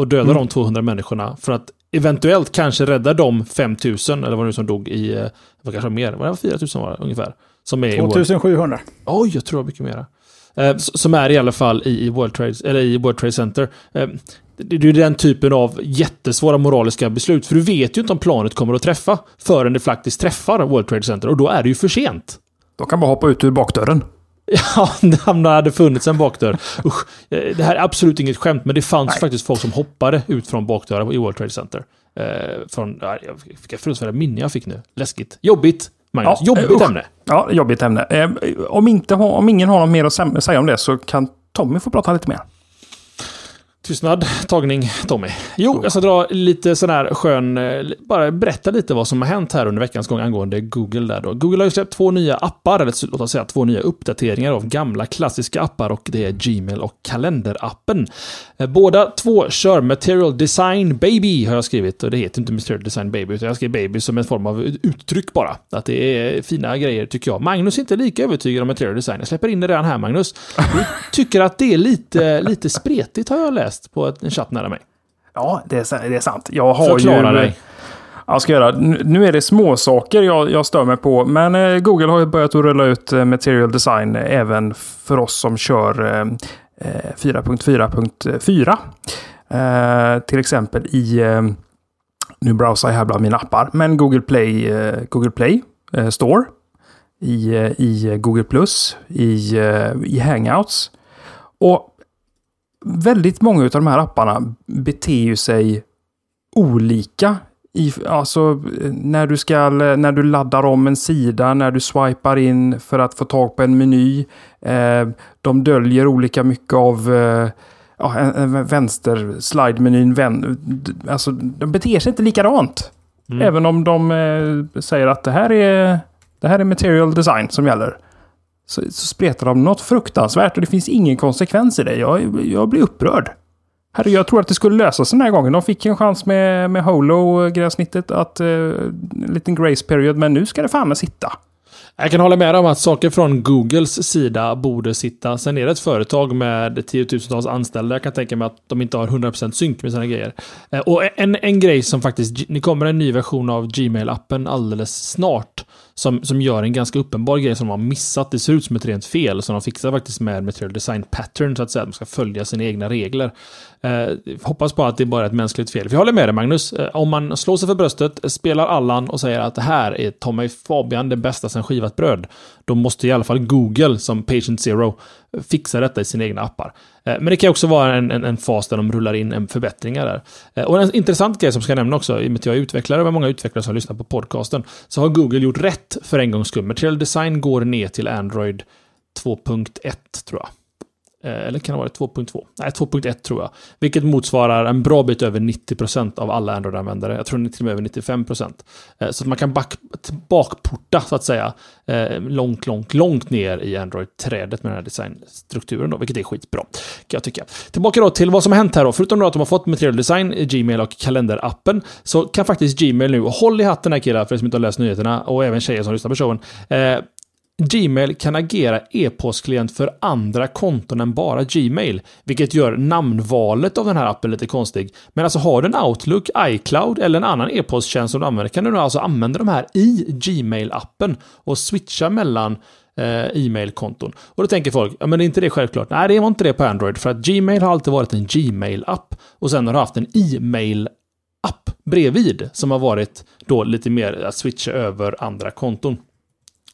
Och döda mm. de 200 människorna för att eventuellt kanske rädda de 5000 eller vad det nu som dog i, eh, vad kanske mer, vad det var 4000 var det, ungefär. Som är 2700. Oj, jag tror det var mycket mera. Eh, som är i alla fall i, i, World, Trade, eller i World Trade Center. Eh, det är den typen av jättesvåra moraliska beslut. För du vet ju inte om planet kommer att träffa förrän det faktiskt träffar World Trade Center. Och då är det ju för sent. De kan bara hoppa ut ur bakdörren. Ja, det hade funnits en bakdörr. Usch, eh, det här är absolut inget skämt, men det fanns Nej. faktiskt folk som hoppade ut från bakdörrar i World Trade Center. Eh, från, vilka fruktansvärda minnen jag fick nu. Läskigt. Jobbigt, Magnus. Ja, jobbigt uh, ämne. Ja, jobbigt ämne. Eh, om, inte, om ingen har något mer att säga om det så kan Tommy få prata lite mer. Tystnad, tagning, Tommy. Jo, jag ska dra lite sån här skön, eh, bara berätta lite vad som har hänt här under veckans gång angående Google där då. Google har ju släppt två nya appar, eller låt oss säga två nya uppdateringar av gamla klassiska appar och det är Gmail och kalenderappen. Eh, båda två kör Material Design Baby har jag skrivit och det heter inte Material Design Baby utan jag skrev Baby som en form av uttryck bara. Att det är fina grejer tycker jag. Magnus är inte lika övertygad om Material Design. Jag släpper in det redan här Magnus. Du tycker att det är lite, lite spretigt har jag läst läst på en chatt nära mig. Ja, det är, det är sant. Jag har Förklara ju, dig. Jag ska göra. Nu är det små saker jag, jag stör mig på, men eh, Google har ju börjat att rulla ut eh, Material Design även för oss som kör eh, 4.4.4. Eh, eh, till exempel i, eh, nu browsar jag här bland mina appar, men Google Play, Google Play Store, i, i Google Plus, i, i Hangouts. Och väldigt många av de här apparna beter ju sig olika. I, alltså när du, ska, när du laddar om en sida, när du swipar in för att få tag på en meny. Eh, de döljer olika mycket av eh, ja, en, en vänster slide-menyn. Vän, alltså, de beter sig inte likadant. Mm. Även om de eh, säger att det här, är, det här är material design som gäller så, så spretar de något fruktansvärt och det finns ingen konsekvens i det. Jag, jag blir upprörd. Herre, jag tror att det skulle lösa sig den här gången. De fick en chans med, med Holo-gränssnittet att... Eh, en liten grace period, men nu ska det fan med sitta. Jag kan hålla med om att saker från Googles sida borde sitta. Sen är det ett företag med tiotusentals anställda. Jag kan tänka mig att de inte har 100% synk med sina grejer. Eh, och en, en grej som faktiskt, det kommer en ny version av Gmail-appen alldeles snart. Som, som gör en ganska uppenbar grej som de har missat. Det ser ut som ett rent fel som de fixar faktiskt med Material Design Pattern så att säga. De ska följa sina egna regler. Eh, hoppas på att det bara är ett mänskligt fel. För jag håller med dig Magnus. Eh, om man slår sig för bröstet, spelar Allan och säger att det här är Tommy Fabian det bästa sen skivat bröd. Då måste i alla fall Google som Patient Zero fixa detta i sina egna appar. Eh, men det kan också vara en, en, en fas där de rullar in en förbättringar där. Eh, och en intressant grej som ska nämna också, i och med att jag är utvecklare och många utvecklare som lyssnar på podcasten, så har Google gjort rätt för en gångs skull. Material Design går ner till Android 2.1 tror jag. Eh, eller kan det vara 2.2? Nej, 2.1 tror jag. Vilket motsvarar en bra bit över 90% av alla Android-användare. Jag tror till och med över 95%. Eh, så att man kan back, bakporta, så att säga, eh, långt, långt, långt ner i Android-trädet med den här designstrukturen, då, vilket är skitbra. Kan jag tycka. Tillbaka då till vad som har hänt här då. Förutom då att de har fått Material Design Gmail och kalenderappen, så kan faktiskt Gmail nu, håll i hatten här killar, för er som inte har läst nyheterna, och även tjejer som lyssnar på showen, Gmail kan agera e-postklient för andra konton än bara Gmail, vilket gör namnvalet av den här appen lite konstig. Men alltså har du en Outlook, iCloud eller en annan e-posttjänst som du använder kan du alltså använda de här i Gmail-appen och switcha mellan eh, e-mailkonton. Och då tänker folk, ja men är inte det självklart? Nej, det var inte det på Android, för att Gmail har alltid varit en Gmail-app och sen har du haft en e-mail app bredvid som har varit då lite mer att switcha över andra konton.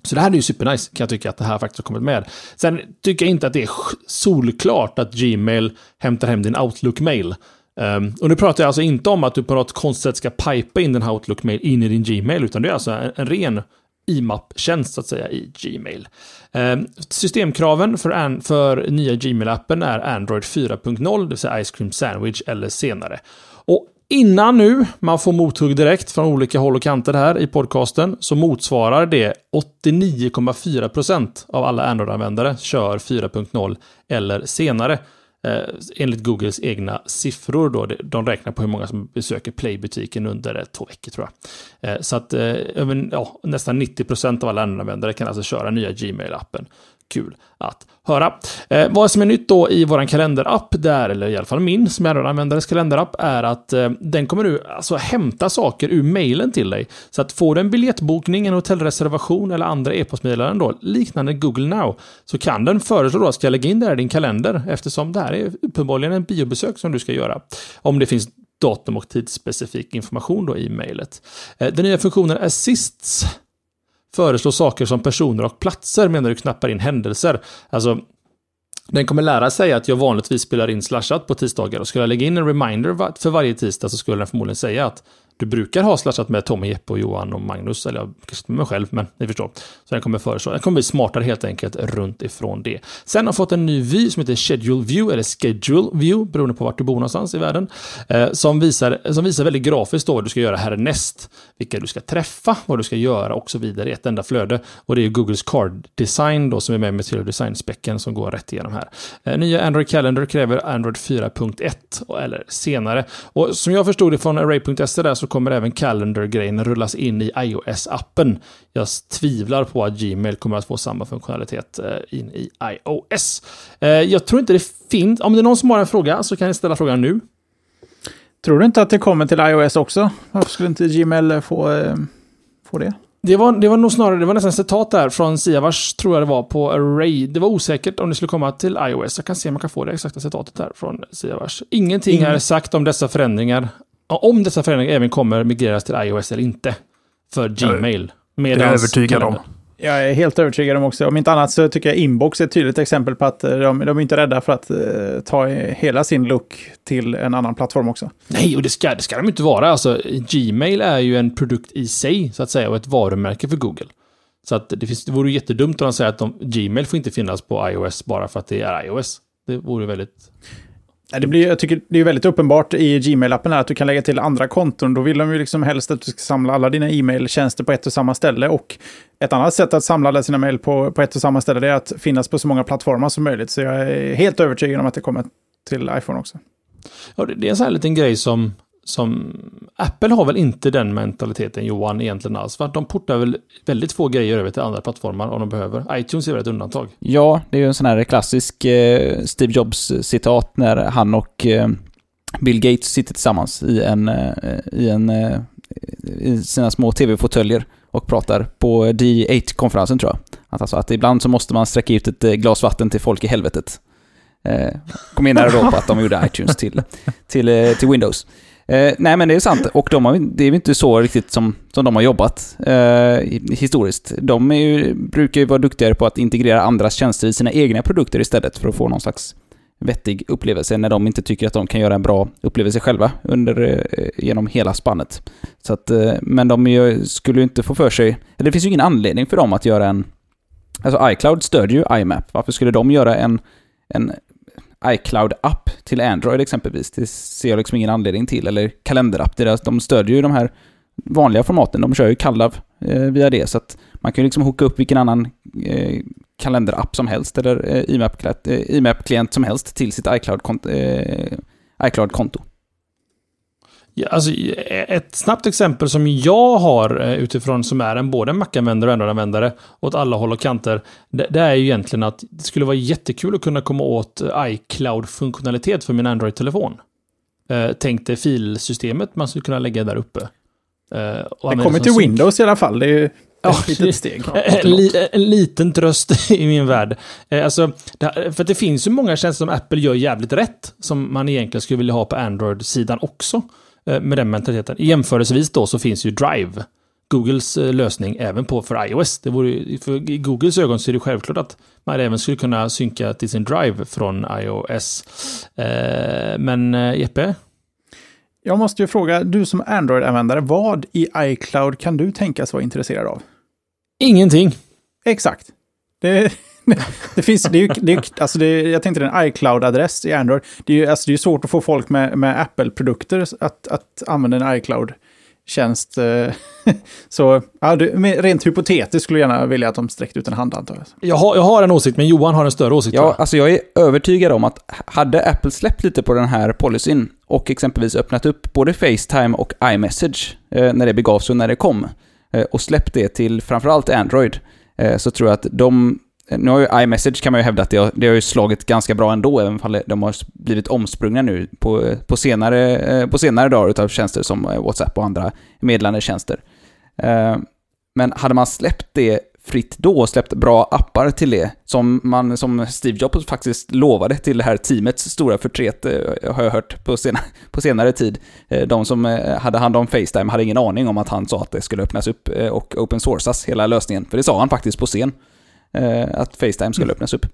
Så det här är ju supernice, kan jag tycka, att det här faktiskt har kommit med. Sen tycker jag inte att det är solklart att Gmail hämtar hem din Outlook-mail. Um, ehm, och nu pratar jag alltså inte om att du på något konstigt sätt ska pipa in din Outlook-mail in i din Gmail, utan det är alltså en, en ren IMAP-tjänst så att säga i Gmail. Um, systemkraven för, an, för nya Gmail-appen är Android 4.0, det vill säga Ice Cream Sandwich eller senare. Och Innan nu man får mothugg direkt från olika håll och kanter här i podcasten så motsvarar det 89,4% av alla Android-användare kör 4.0 eller senare. Eh, enligt Googles egna siffror då. De räknar på hur många som besöker Play-butiken under två veckor tror jag. Eh, så att eh, ja, nästan 90% av alla Android-användare kan alltså köra nya Gmail-appen kul att höra. Eh, vad som är nytt då i vår kalenderapp där, eller i alla fall min som är användares kalenderapp, är att eh, den kommer nu alltså hämta saker ur mejlen till dig. Så att får du en biljettbokning, en hotellreservation eller andra e-postmeddelanden då, liknande Google Now, så kan den föreslå då att ska lägga in det här i din kalender, eftersom det här är uppenbarligen en biobesök som du ska göra. Om det finns datum och tidsspecifik information då i mejlet. Eh, den nya funktionen Assists föreslå saker som personer och platser medan du knappar in händelser. Alltså, den kommer lära sig att jag vanligtvis spelar in slashat på tisdagar och skulle jag lägga in en reminder för varje tisdag så skulle den förmodligen säga att du brukar ha slashat med Tommy, Jeppe och Johan och Magnus, eller kanske med mig själv, men ni förstår. Så den kommer föreslå, den kommer bli smartare helt enkelt runt ifrån det. Sen har jag fått en ny vy som heter Schedule View, eller Schedule View, beroende på vart du bor någonstans i världen, eh, som, visar, som visar väldigt grafiskt då vad du ska göra härnäst, vilka du ska träffa, vad du ska göra och så vidare i ett enda flöde. Och det är Googles Card Design då som är med med Material Design-specken som går rätt igenom här. Eh, nya Android Calendar kräver Android 4.1 eller senare. Och som jag förstod det från Array.se där så så kommer även Calendar-grejen rullas in i iOS-appen. Jag tvivlar på att Gmail kommer att få samma funktionalitet eh, in i iOS. Eh, jag tror inte det finns... Om det är någon som har en fråga så kan ni ställa frågan nu. Tror du inte att det kommer till iOS också? Varför skulle inte Gmail få, eh, få det? Det var, det var nog snarare, det var nästan citat där från Siavars, tror jag det var, på Array. Det var osäkert om det skulle komma till iOS. Jag kan se om man kan få det exakta citatet där från Siavars. Ingenting Ingen. är sagt om dessa förändringar om dessa förändringar även kommer migreras till iOS eller inte. För Gmail. Jag är övertygad om. Jag är helt övertygad om också. Om inte annat så tycker jag Inbox är ett tydligt exempel på att eh, de, de är inte rädda för att uh, ta hela sin look till en annan plattform också. Nej, och det ska, det ska de inte vara. Alltså, Gmail är ju en produkt i sig, så att säga, och ett varumärke för Google. Så att det, finns, det vore jättedumt om de säger att de, Gmail får inte finnas på iOS bara för att det är iOS. Det vore väldigt... Det blir, jag tycker det är väldigt uppenbart i Gmail-appen att du kan lägga till andra konton. Då vill de ju liksom helst att du ska samla alla dina e-mail-tjänster på ett och samma ställe. Och ett annat sätt att samla alla sina mejl på, på ett och samma ställe är att finnas på så många plattformar som möjligt. Så jag är helt övertygad om att det kommer till iPhone också. Ja, det är en sån här liten grej som som... Apple har väl inte den mentaliteten Johan egentligen alls. För de portar väl väldigt få grejer över till andra plattformar om de behöver. iTunes är väl ett undantag. Ja, det är ju en sån här klassisk eh, Steve Jobs-citat när han och eh, Bill Gates sitter tillsammans i en, eh, i en eh, i sina små tv-fåtöljer och pratar på D8-konferensen tror jag. Att alltså att ibland så måste man sträcka ut ett eh, glas vatten till folk i helvetet. Eh, kom menar då på att de gjorde iTunes till, till, eh, till Windows. Eh, nej men det är sant, och de har, det är inte så riktigt som, som de har jobbat eh, historiskt. De är ju, brukar ju vara duktigare på att integrera andras tjänster i sina egna produkter istället för att få någon slags vettig upplevelse när de inte tycker att de kan göra en bra upplevelse själva under, eh, genom hela spannet. Så att, eh, men de ju, skulle ju inte få för sig, eller det finns ju ingen anledning för dem att göra en... Alltså iCloud stödjer ju IMAP. Varför skulle de göra en, en iCloud-app till Android exempelvis? Det ser jag liksom ingen anledning till. Eller kalenderapp. De stödjer ju de här vanliga formaten. De kör ju Kallav eh, via det. Så att man kan ju liksom hooka upp vilken annan eh, kalenderapp som helst eller eh, IMAP-klient eh, som helst till sitt eh, iCloud-konto. iCloud alltså, ett snabbt exempel som jag har eh, utifrån som är en både Mac-användare och Android-användare åt alla håll och kanter. Det, det, är ju egentligen att det skulle vara jättekul att kunna komma åt iCloud-funktionalitet för min Android-telefon. Eh, tänk dig filsystemet man skulle kunna lägga där uppe. Eh, det kommer till Windows i alla fall. Det är ju Ja, ett litet steg. En, en, liten tröst i min värld. Eh, alltså, för det finns ju många tjänster som Apple gör jävligt rätt, som man egentligen skulle vilja ha på Android-sidan också. Eh, med den mentaliteten. Jämförelsevis då så finns ju Drive. Googles eh, lösning även på för iOS. Det vore, för I Googles ögon så är det självklart att man även skulle kunna synka till sin Drive från iOS. Men Jeppe? Jag måste ju fråga, du som Android-användare, vad i iCloud kan du tänkas vara intresserad av? Ingenting. Exakt. Det, det finns, det är ju, det är, alltså det, jag tänkte en iCloud-adress i Android. Det är ju alltså det är svårt att få folk med, med Apple-produkter att, att använda en iCloud-tjänst. Eh, så ja, rent hypotetiskt skulle jag gärna vilja att de sträckte ut en hand antar jag. Jag har, jag har en åsikt, men Johan har en större åsikt. Ja, alltså jag är övertygad om att hade Apple släppt lite på den här policyn och exempelvis öppnat upp både Facetime och iMessage eh, när det begav sig och när det kom, Eh, och släpp det till framförallt Android, så tror jag att de nu har ju iMessage kan man ju hävda att det har, det har ju slagit ganska bra ändå, även om de har blivit omsprungna nu på, på, senare, eh, på senare dagar utav tjänster som eh, WhatsApp och andra meddelandetjänster. Eh, men hade man släppt det fritt då och släppt bra appar till det, som, man, som Steve Jobs faktiskt lovade till det här teamets stora förtret, har jag hört på senare, på senare tid. De som hade hand om Facetime hade ingen aning om att han sa att det skulle öppnas upp och open sourcas, hela lösningen. För det sa han faktiskt på scen, att Facetime skulle öppnas upp.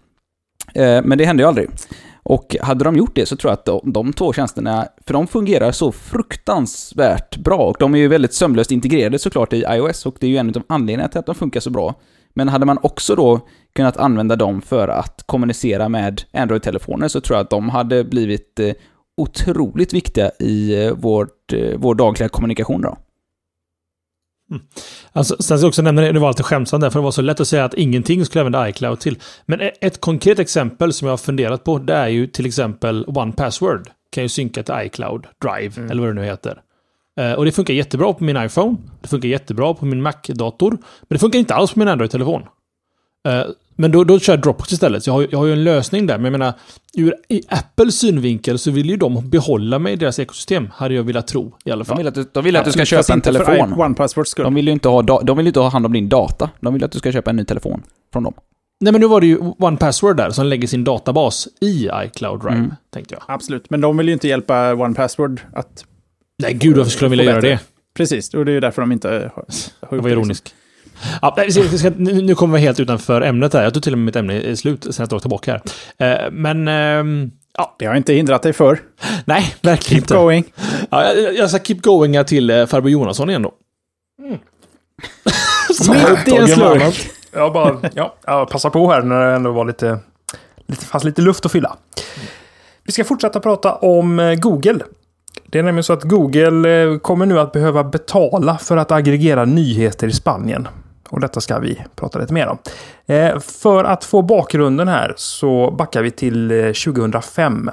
Men det hände ju aldrig. Och hade de gjort det så tror jag att de, de två tjänsterna, för de fungerar så fruktansvärt bra och de är ju väldigt sömlöst integrerade såklart i iOS och det är ju en av anledningarna till att de funkar så bra. Men hade man också då kunnat använda dem för att kommunicera med Android-telefoner så tror jag att de hade blivit eh, otroligt viktiga i eh, vårt, eh, vår dagliga kommunikation då. Mm. Alltså, sen ska jag också nämna det, det var lite skämtsamt där, för det var så lätt att säga att ingenting skulle använda iCloud till. Men e- ett konkret exempel som jag har funderat på, det är ju till exempel One Password. Kan ju synka till iCloud Drive, mm. eller vad det nu heter. Uh, och det funkar jättebra på min iPhone. Det funkar jättebra på min Mac-dator. Men det funkar inte alls på min Android-telefon. Men då, då kör jag Dropbox istället. Så jag har, jag har ju en lösning där. Men jag menar, ur i Apples synvinkel så vill ju de behålla mig i deras ekosystem. Hade jag velat tro i alla fall. De vill att du, de vill att du ska köpa en telefon. One Password skull. De vill ju inte ha, de vill inte ha hand om din data. De vill att du ska köpa en ny telefon från dem. Nej, men nu var det ju One Password där som lägger sin databas i iCloud Drive, mm. tänkte jag. Absolut, men de vill ju inte hjälpa One Password att... Nej, gud varför skulle de vilja göra det? Precis, och det är ju därför de inte har... har jag var ironisk. Ja, nu kommer vi helt utanför ämnet här. Jag tror till och med mitt ämne är slut sen jag drog tillbaka här. Eh, men... Ehm, ja. Det har inte hindrat dig för. Nej, verkligen keep inte. going. Ja, jag ska keep going till eh, farbror Jonasson igen då. Mm. Mitt i en slurk. Jag bara, ja, jag passar på här när det ändå var lite, lite, fanns lite luft att fylla. Vi ska fortsätta prata om eh, Google. Det är nämligen så att Google kommer nu att behöva betala för att aggregera nyheter i Spanien. Och detta ska vi prata lite mer om. Eh, för att få bakgrunden här så backar vi till eh, 2005.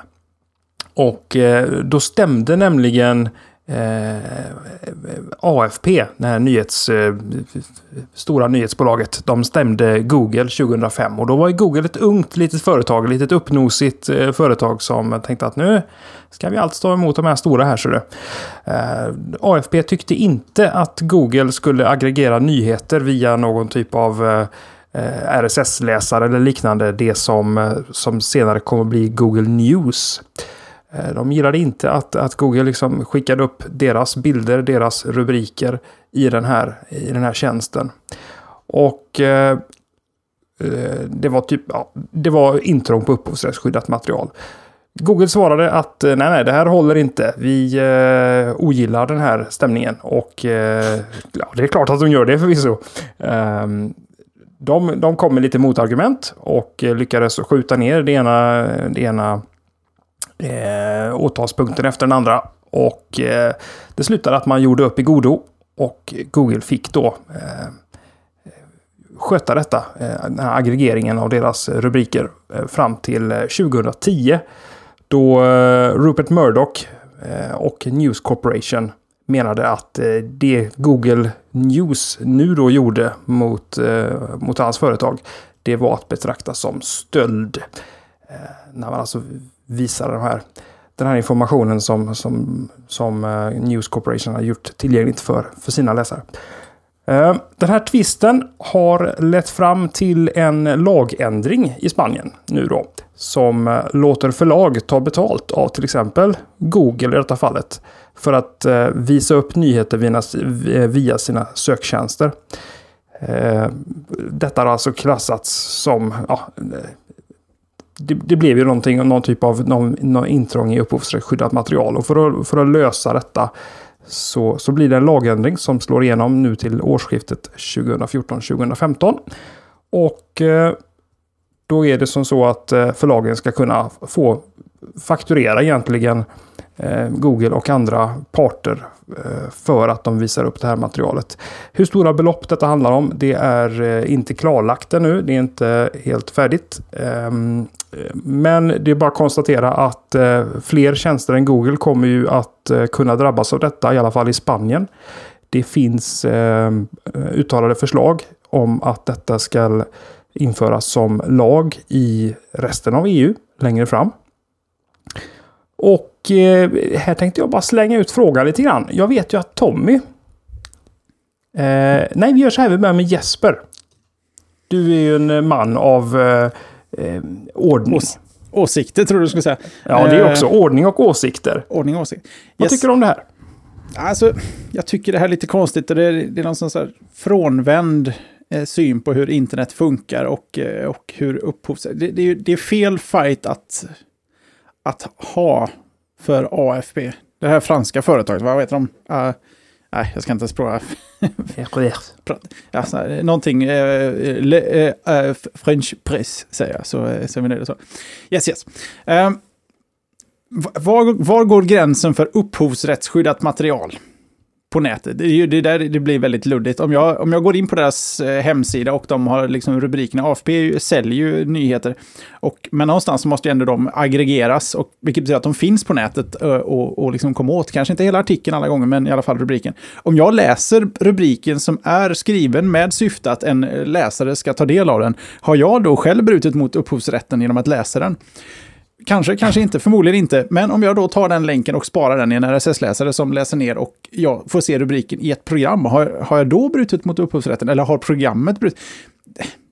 Och eh, då stämde nämligen eh, AFP, det här nyhets, eh, stora nyhetsbolaget, de stämde Google 2005. Och då var ju Google ett ungt litet företag, ett litet uppnosigt eh, företag som tänkte att nu ska vi allt stå emot de här stora här. Så det. Eh, AFP tyckte inte att Google skulle aggregera nyheter via någon typ av eh, RSS-läsare eller liknande. Det som, eh, som senare kommer att bli Google News. Eh, de gillade inte att, att Google liksom skickade upp deras bilder, deras rubriker i den här, i den här tjänsten. Och eh, eh det var typ, ja, det var intrång på upphovsrättsskyddat material. Google svarade att eh, nej, nej, det här håller inte. Vi eh, ogillar den här stämningen och eh, ja, det är klart att de gör det förvisso. Eh, de, de kom med lite motargument och lyckades skjuta ner det ena, det ena eh, åtalspunkten efter den andra. Och eh, det slutade att man gjorde upp i godo och Google fick då eh, sköta detta, eh, den här aggregeringen av deras rubriker eh, fram till 2010. Eh, då eh, Rupert Murdoch eh, och News Corporation menade att eh, det Google News nu då gjorde mot, mot hans företag, det var att betrakta som stöld. När man alltså visar de här, den här informationen som, som, som eh, News Corporation har gjort tillgängligt för, för sina läsare. Eh, den här tvisten har lett fram till en lagändring i Spanien nu då. Som eh, låter förlag ta betalt av till exempel Google i detta fallet. För att visa upp nyheter via sina söktjänster. Detta har alltså klassats som ja, det, det, blev ju någonting, någon typ av någon, någon intrång i upphovsrättsskyddat material. Och för att, för att lösa detta så, så blir det en lagändring som slår igenom nu till årsskiftet 2014-2015. Och eh, då är det som så att eh, förlagen ska kunna få fakturera egentligen eh, Google och andra parter eh, för att de visar upp det här materialet. Hur stora belopp detta handlar om, det är eh, inte klarlagt ännu. Det är inte helt färdigt. Ehm, men det är bara att konstatera att fler tjänster än Google kommer ju att kunna drabbas av detta, i alla fall i Spanien. Det finns ehm, uttalade förslag om att detta ska införas som lag i resten av EU längre fram. Och eh, här tänkte jag bara slänga ut frågan lite grann. Jag vet ju att Tommy... Eh, nej, vi gör så här. Vi börjar med Jesper. Du är ju en man av eh, eh ordning. Ås åsikter tror du skulle säga. Ja, det är också eh, ordning och åsikter. Ordning och åsikter. Vad yes. tycker du om det här? Alltså, jag tycker det här är lite konstigt. Det är, det är någon sån här frånvänd eh, syn på hur internet funkar och, och hur upphovs... Det, det, det, är fel fight att att ha för AFP. Det här franska företaget, vad heter de? Uh, nej, jag ska inte ens prova. ja, här, någonting, uh, le, uh, French press säger jag, så, så vi det så. Yes, yes. Um, var, var går gränsen för upphovsrättsskyddat material? På nätet. Det är ju det där det blir väldigt luddigt. Om jag, om jag går in på deras eh, hemsida och de har liksom rubrikerna, AFP säljer ju nyheter. Och, men någonstans måste ju ändå de aggregeras, och, vilket betyder att de finns på nätet eh, och, och liksom kommer åt. Kanske inte hela artikeln alla gånger, men i alla fall rubriken. Om jag läser rubriken som är skriven med syfte att en eh, läsare ska ta del av den, har jag då själv brutit mot upphovsrätten genom att läsa den? Kanske, kanske inte, förmodligen inte. Men om jag då tar den länken och sparar den i en RSS-läsare som läser ner och jag får se rubriken i ett program, har, har jag då brutit mot upphovsrätten? Eller har programmet brutit?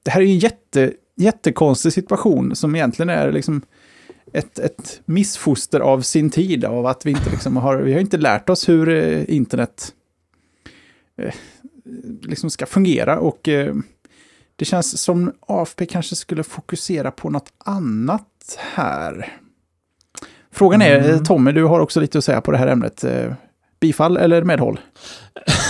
Det här är ju en jätte, jättekonstig situation som egentligen är liksom ett, ett missfoster av sin tid, av att vi inte liksom har, vi har inte lärt oss hur eh, internet eh, liksom ska fungera. Och eh, det känns som AFP kanske skulle fokusera på något annat här. Frågan är, mm. Tommy, du har också lite att säga på det här ämnet. Eh, bifall eller medhåll?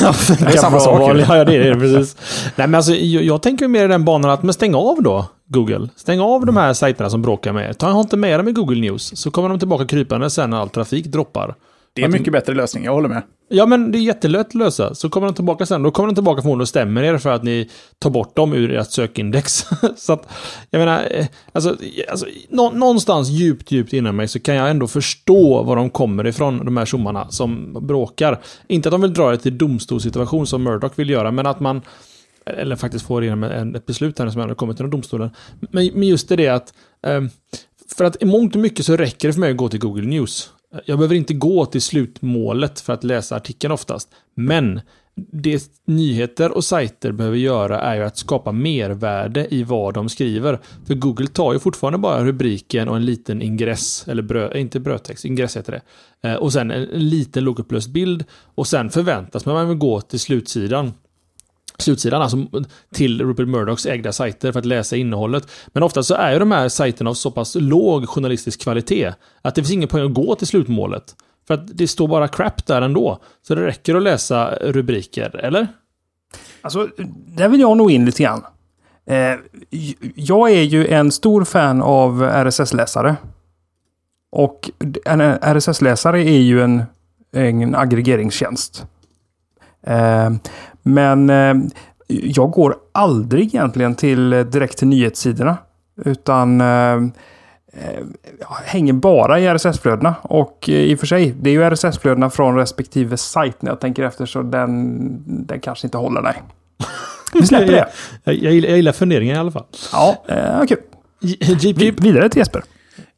ja, det är samma sak. Val. Ja, det är det precis. Nej, men alltså, jag, jag tänker mer i den banan att, men stäng av då, Google. Stäng av de här sajterna som bråkar med er. Ta inte med dem i Google News, så kommer de tillbaka krypande sen när all trafik droppar. Det är en mycket bättre lösning, jag håller med. Ja, men det är jättelätt att lösa. Så kommer de tillbaka sen. Då kommer de tillbaka förmodligen och stämmer er för att ni tar bort dem ur ert sökindex. så att, jag menar, eh, alltså, alltså nå, någonstans djupt, djupt inom mig så kan jag ändå förstå var de kommer ifrån, de här tjommarna som bråkar. Inte att de vill dra det till domstolssituation som Murdoch vill göra, men att man eller faktiskt får igenom en, ett beslut här som ändå kommit till domstolen. Men, men just det, att ehm, för att i mångt och mycket så räcker det för mig att gå till Google News. Jag behöver inte gå till slutmålet för att läsa artikeln oftast. Men det nyheter och sajter behöver göra är ju att skapa mervärde i vad de skriver. För Google tar ju fortfarande bara rubriken och en liten ingress, eller brö, eh, inte brödtext, ingress heter det. Eh, och sen en, liten lågupplöst bild. Och sen förväntas man väl gå till slutsidan slutsidan, alltså till Rupert Murdochs ägda sajter för att läsa innehållet. Men ofta så är ju de här sajterna av så pass låg journalistisk kvalitet att det finns ingen poäng att gå till slutmålet. För att det står bara crap där ändå. Så det räcker att läsa rubriker, eller? Alltså, där vill jag nog in lite grann. Eh, jag är ju en stor fan av RSS-läsare. Och en RSS-läsare är ju en, en aggregeringstjänst. Eh, men eh, jag går aldrig egentligen till direkt till nyhetssidorna. Utan eh, eh, jag hänger bara i RSS-flödena. Och eh, i och för sig, det är ju RSS-flödena från respektive sajt när jag tänker efter. Så den, den kanske inte håller, nej. Vi släpper det. Jag, jag, jag gillar funderingen i alla fall. Ja, eh, kul. Vi- Vidare till Jesper.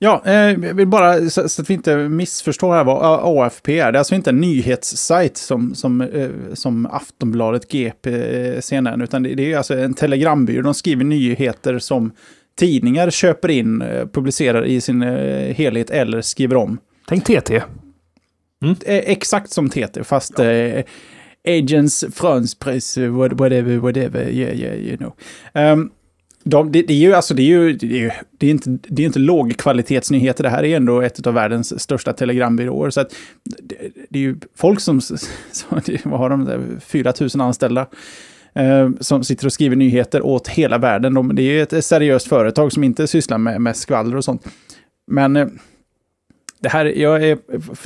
Ja, eh, jag vill bara så, så att vi inte missförstår här vad AFP är. Det är alltså inte en nyhetssajt som, som, eh, som Aftonbladet, GP, eh, CNN, utan det, det är alltså en telegrambyrå. De skriver nyheter som tidningar köper in, eh, publicerar i sin eh, helhet eller skriver om. Tänk TT. Eh, exakt som TT, fast eh, Agents France Press, eh, what- whatever, whatever, yeah, yeah, you know. Ehm, de, det, det är ju alltså, det är ju, det är, ju- det är inte, det är inte lågkvalitetsnyheter. Det här är ändå ett av världens största telegrambyråer. Så att det, det är ju folk som, som vad har de, där, 4 000 anställda. eh, som sitter och skriver nyheter åt hela världen. De, det är ju ett seriöst företag som inte sysslar med, med skvaller och sånt. Men eh, det här, jag är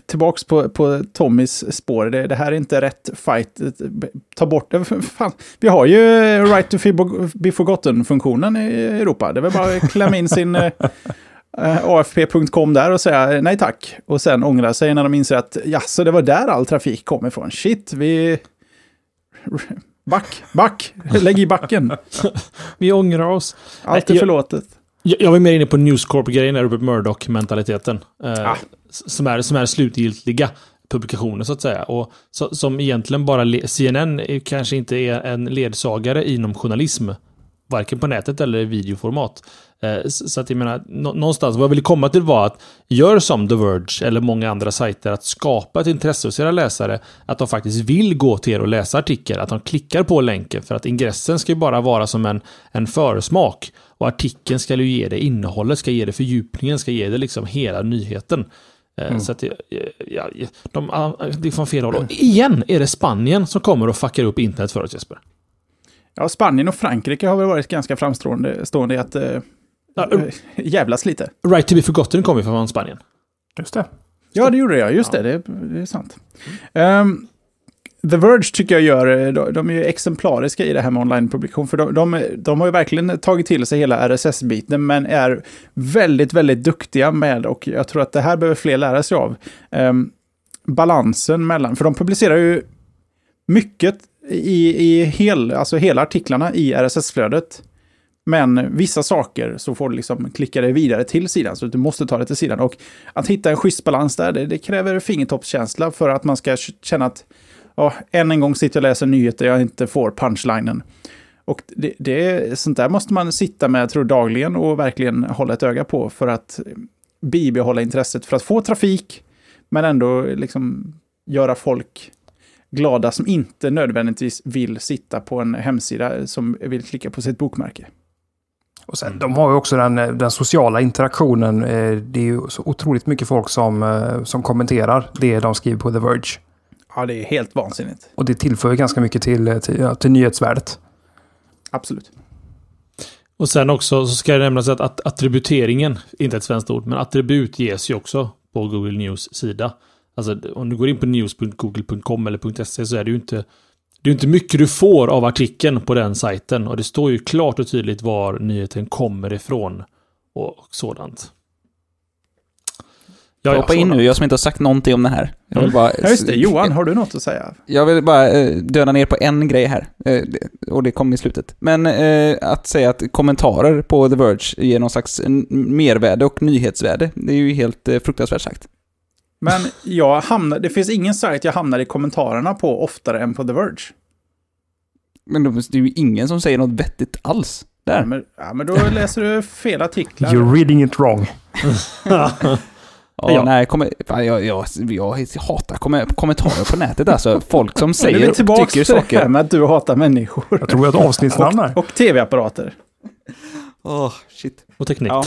tillbaks på, på Tommys spår. Det, det här är inte rätt fight. Ta bort det. Fan, vi har ju right to be forgotten-funktionen i Europa. Det är väl bara att klämma in sin eh, eh, afp.com där och säga nej tack. Och sen ångra sig när de inser att jaså, det var där all trafik kom ifrån. Shit, vi... Back, back, lägg i backen. vi ångrar oss. Allt är förlåtet. Jag, var mer inne på News Corp-grejen, Rupert Murdoch-mentaliteten. Eh, Ah. som, är, som är slutgiltiga publikationer så att säga. Och så, som egentligen bara, CNN kanske inte är en ledsagare inom journalism. Varken på nätet eller i videoformat. Eh, så att jag menar, nå- någonstans, vad jag ville komma till var att gör som The Verge eller många andra sajter, att skapa ett intresse hos era läsare, att de faktiskt vill gå till er och läsa artikel, att de klickar på länken, för att ingressen ska ju bara vara som en, en försmak. Och artikeln ska ju ge det innehållet, ska ge det fördjupningen, ska ge det liksom hela nyheten. Eh, Så att det, ja, ja, de, ah, det är från fel håll. Och igen är det Spanien som kommer och fuckar upp internet för oss Jesper. Ja, Spanien och Frankrike har väl varit ganska framstående stående i att eh, Ja, eh, jävlas lite. right to be forgotten kommer ju från Spanien. Just det. Ja, det gjorde jag. Just det, det, det är sant. Ehm, The Verge tycker jag gör, eh, de, de är ju exemplariska i det här med online-publikation. För de, de, de har ju verkligen tagit till sig hela RSS-biten, men är väldigt, väldigt duktiga med, och jag tror att det här behöver fler lära sig av, ehm, balansen mellan, för de publicerar ju mycket i, i hel, alltså hela artiklarna i RSS-flödet. Men vissa saker så får du liksom klicka dig vidare till sidan, så du måste ta det till sidan. Och att hitta en schysst balans där, det, det kräver fingertoppskänsla för att man ska känna att ja, än en gång sitter jag och läser nyheter jag inte får punchlinen. Och det, det, sånt där måste man sitta med, tror dagligen och verkligen hålla ett öga på för att bibehålla intresset för att få trafik, men ändå liksom göra folk glada som inte nödvändigtvis vill sitta på en hemsida som vill klicka på sitt bokmärke. Och sen, de har ju också den, den sociala interaktionen. Eh, det är ju så otroligt mycket folk som, eh, som kommenterar det de skriver på The Verge. Ja, det är helt vansinnigt. Och det tillför ju ganska mycket till, till, ja, till nyhetsvärdet. Absolut. Och sen också så ska det nämnas att, att attributeringen, inte ett svenskt ord, men attribut ges ju också på Google News sida. Alltså om du går in på news.google.com eller .se så är det ju inte det är inte mycket du får av artikeln på den sajten och det står ju klart och tydligt var nyheten kommer ifrån och sådant. Ja, hoppa in nu, jag som inte har sagt någonting om det här. Jag vill bara, ja, just det. Johan, har du något att säga? Jag vill bara eh, döda ner på en grej här. Eh, och det kom i slutet. Men eh, att säga att kommentarer på The Verge ger någon slags mervärde och nyhetsvärde, det är ju helt eh, fruktansvärt sagt. Men jag hamnar, det finns ingen sajt jag hamnar i kommentarerna på oftare än på The Verge. Men det är ju ingen som säger något vettigt alls. Där. Ja, men, ja, men då läser du fel artiklar. You're reading it wrong. Ja, ja. nej, kom, jag, jag, jag, jag hatar kom, kommentarer på nätet alltså. Folk som säger och tycker saker. det här med att du hatar människor. Jag tror att avsnittsnamn Och, och tv-apparater. Åh, oh, shit. Och teknik. Ja.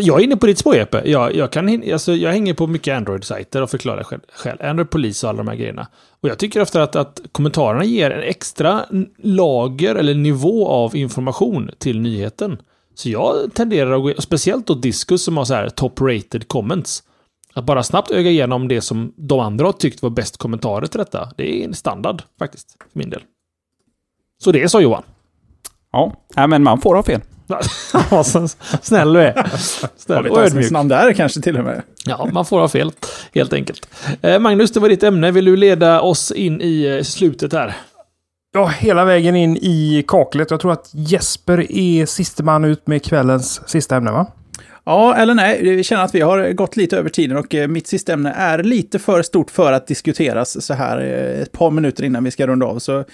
Jag är inne på ditt spår Jeppe. Jag, jag, kan, alltså, jag hänger på mycket Android-sajter och förklarar själv, själv. Android Polis och alla de här grejerna. Och jag tycker ofta att, att kommentarerna ger en extra lager eller nivå av information till nyheten. Så jag tenderar att gå, speciellt då Discus som har så här top-rated comments. Att bara snabbt öga igenom det som de andra har tyckt var bäst kommentarer till detta. Det är en standard faktiskt, för min del. Så det är så Johan. Ja, men man får ha fel. Snäll du är. Snäll och ödmjuk. namn där kanske till och med. Ja, man får ha fel, helt enkelt. Eh, Magnus, det var ditt ämne. Vill du leda oss in i eh, slutet här? Ja, hela vägen in i kaklet. Jag tror att Jesper är siste man ut med kvällens sista ämne, va? Ja, eller nej, vi känner att vi har gått lite över tiden och eh, mitt sista ämne är lite för stort för att diskuteras så här eh, ett par minuter innan vi ska runda av. Så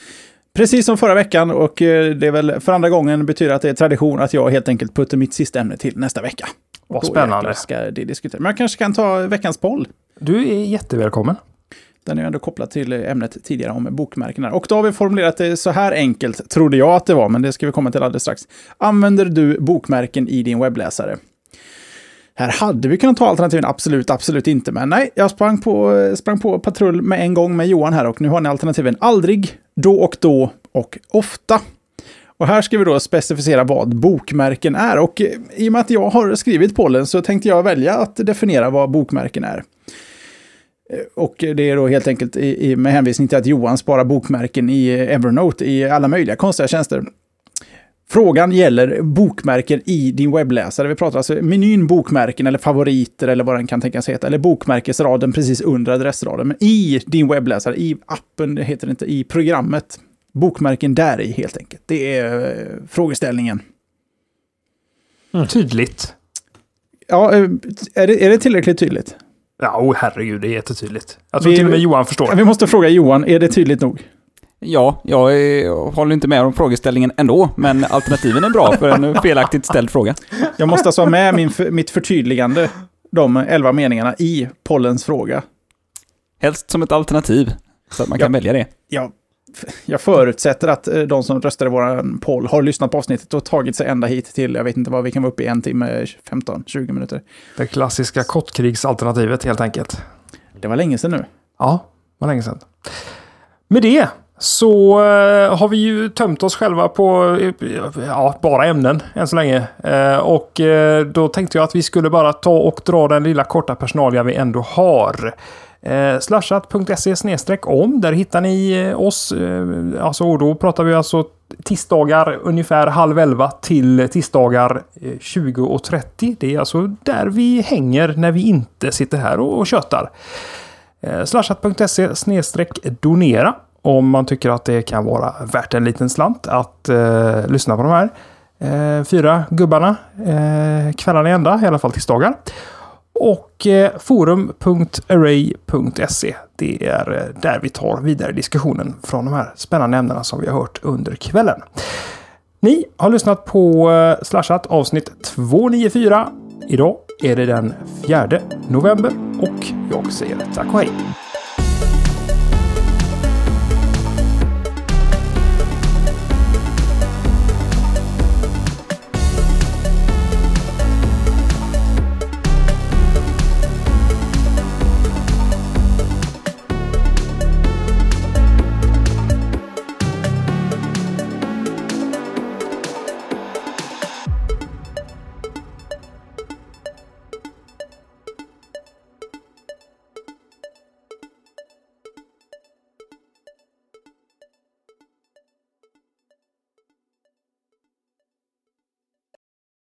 precis som förra veckan och eh, det är väl för andra gången betyder att det är tradition att jag helt enkelt puttar mitt sista ämne till nästa vecka. Vad spännande. Ska det diskuteras. Men jag kanske kan ta veckans poll. Du är jättevälkommen. Den är ju ändå kopplad till ämnet tidigare om bokmärkena. Och då har vi formulerat det så här enkelt, trodde jag att det var, men det ska vi komma till alldeles strax. Använder du bokmärken i din webbläsare? Här hade vi kunnat ta alternativen absolut, absolut inte. Men nej, jag sprang på, sprang på patrull med en gång med Johan här och nu har ni alternativen aldrig, då och då och ofta. Och här ska vi då specificera vad bokmärken är. Och eh, i och med att jag har skrivit pollen så tänkte jag välja att definiera vad bokmärken är. Eh, och det är då helt enkelt med hänvisning till att Johan sparar bokmärken i Evernote i alla möjliga konstiga tjänster. Frågan gäller bokmärken i din webbläsare. Vi pratar alltså menyn bokmärken eller favoriter eller vad den kan tänkas heta. Eller bokmärkesraden precis under adressraden. Men i din webbläsare, i appen, det heter det inte, i programmet. Bokmärken där i helt enkelt. Det är eh, frågeställningen. Mm. Tydligt. Ja, eh, är det, är det tillräckligt tydligt? Ja, oh, herregud, det är jättetydligt. Jag tror vi, till och med Johan förstår. Vi måste fråga Johan, är det tydligt nog? Ja, jag, jag håller inte med om frågeställningen ändå, men alternativen är bra för en felaktigt ställd fråga. Jag måste alltså ha med min, mitt förtydligande, de elva meningarna, i pollens fråga. Helst som ett alternativ, så att man kan välja det. Ja, jag förutsätter att eh, de som röstade vår poll har lyssnat på avsnittet och tagit sig ända hit till, jag vet inte vad vi kan vara uppe i, en timme, 15-20 minuter. Det klassiska kortkrigsalternativet helt enkelt. Det var länge sedan nu. Ja, det var länge sedan. Med det så eh, har vi ju tömt oss själva på eh, ja, bara ämnen än så länge. Eh, och eh, då tänkte jag att vi skulle bara ta och dra den lilla korta personalia vi ändå har. Eh, slashat.se om. Där hittar ni eh, oss. Eh, alltså, och då pratar vi alltså tisdagar ungefär halv elva till tisdagar eh, 20.30. Det är alltså där vi hänger när vi inte sitter här och, och tjötar. Eh, slashat.se donera om man tycker att det kan vara värt en liten slant att eh, lyssna på de här eh, fyra gubbarna eh, kvällarna i ända, i alla fall tisdagar. Och eh, forum.array.se. Det är eh, där vi tar vidare diskussionen från de här spännande ämnena som vi har hört under kvällen. Ni har lyssnat på eh, Slashat avsnitt 294. Idag är det den 4 november och jag säger tack och hej.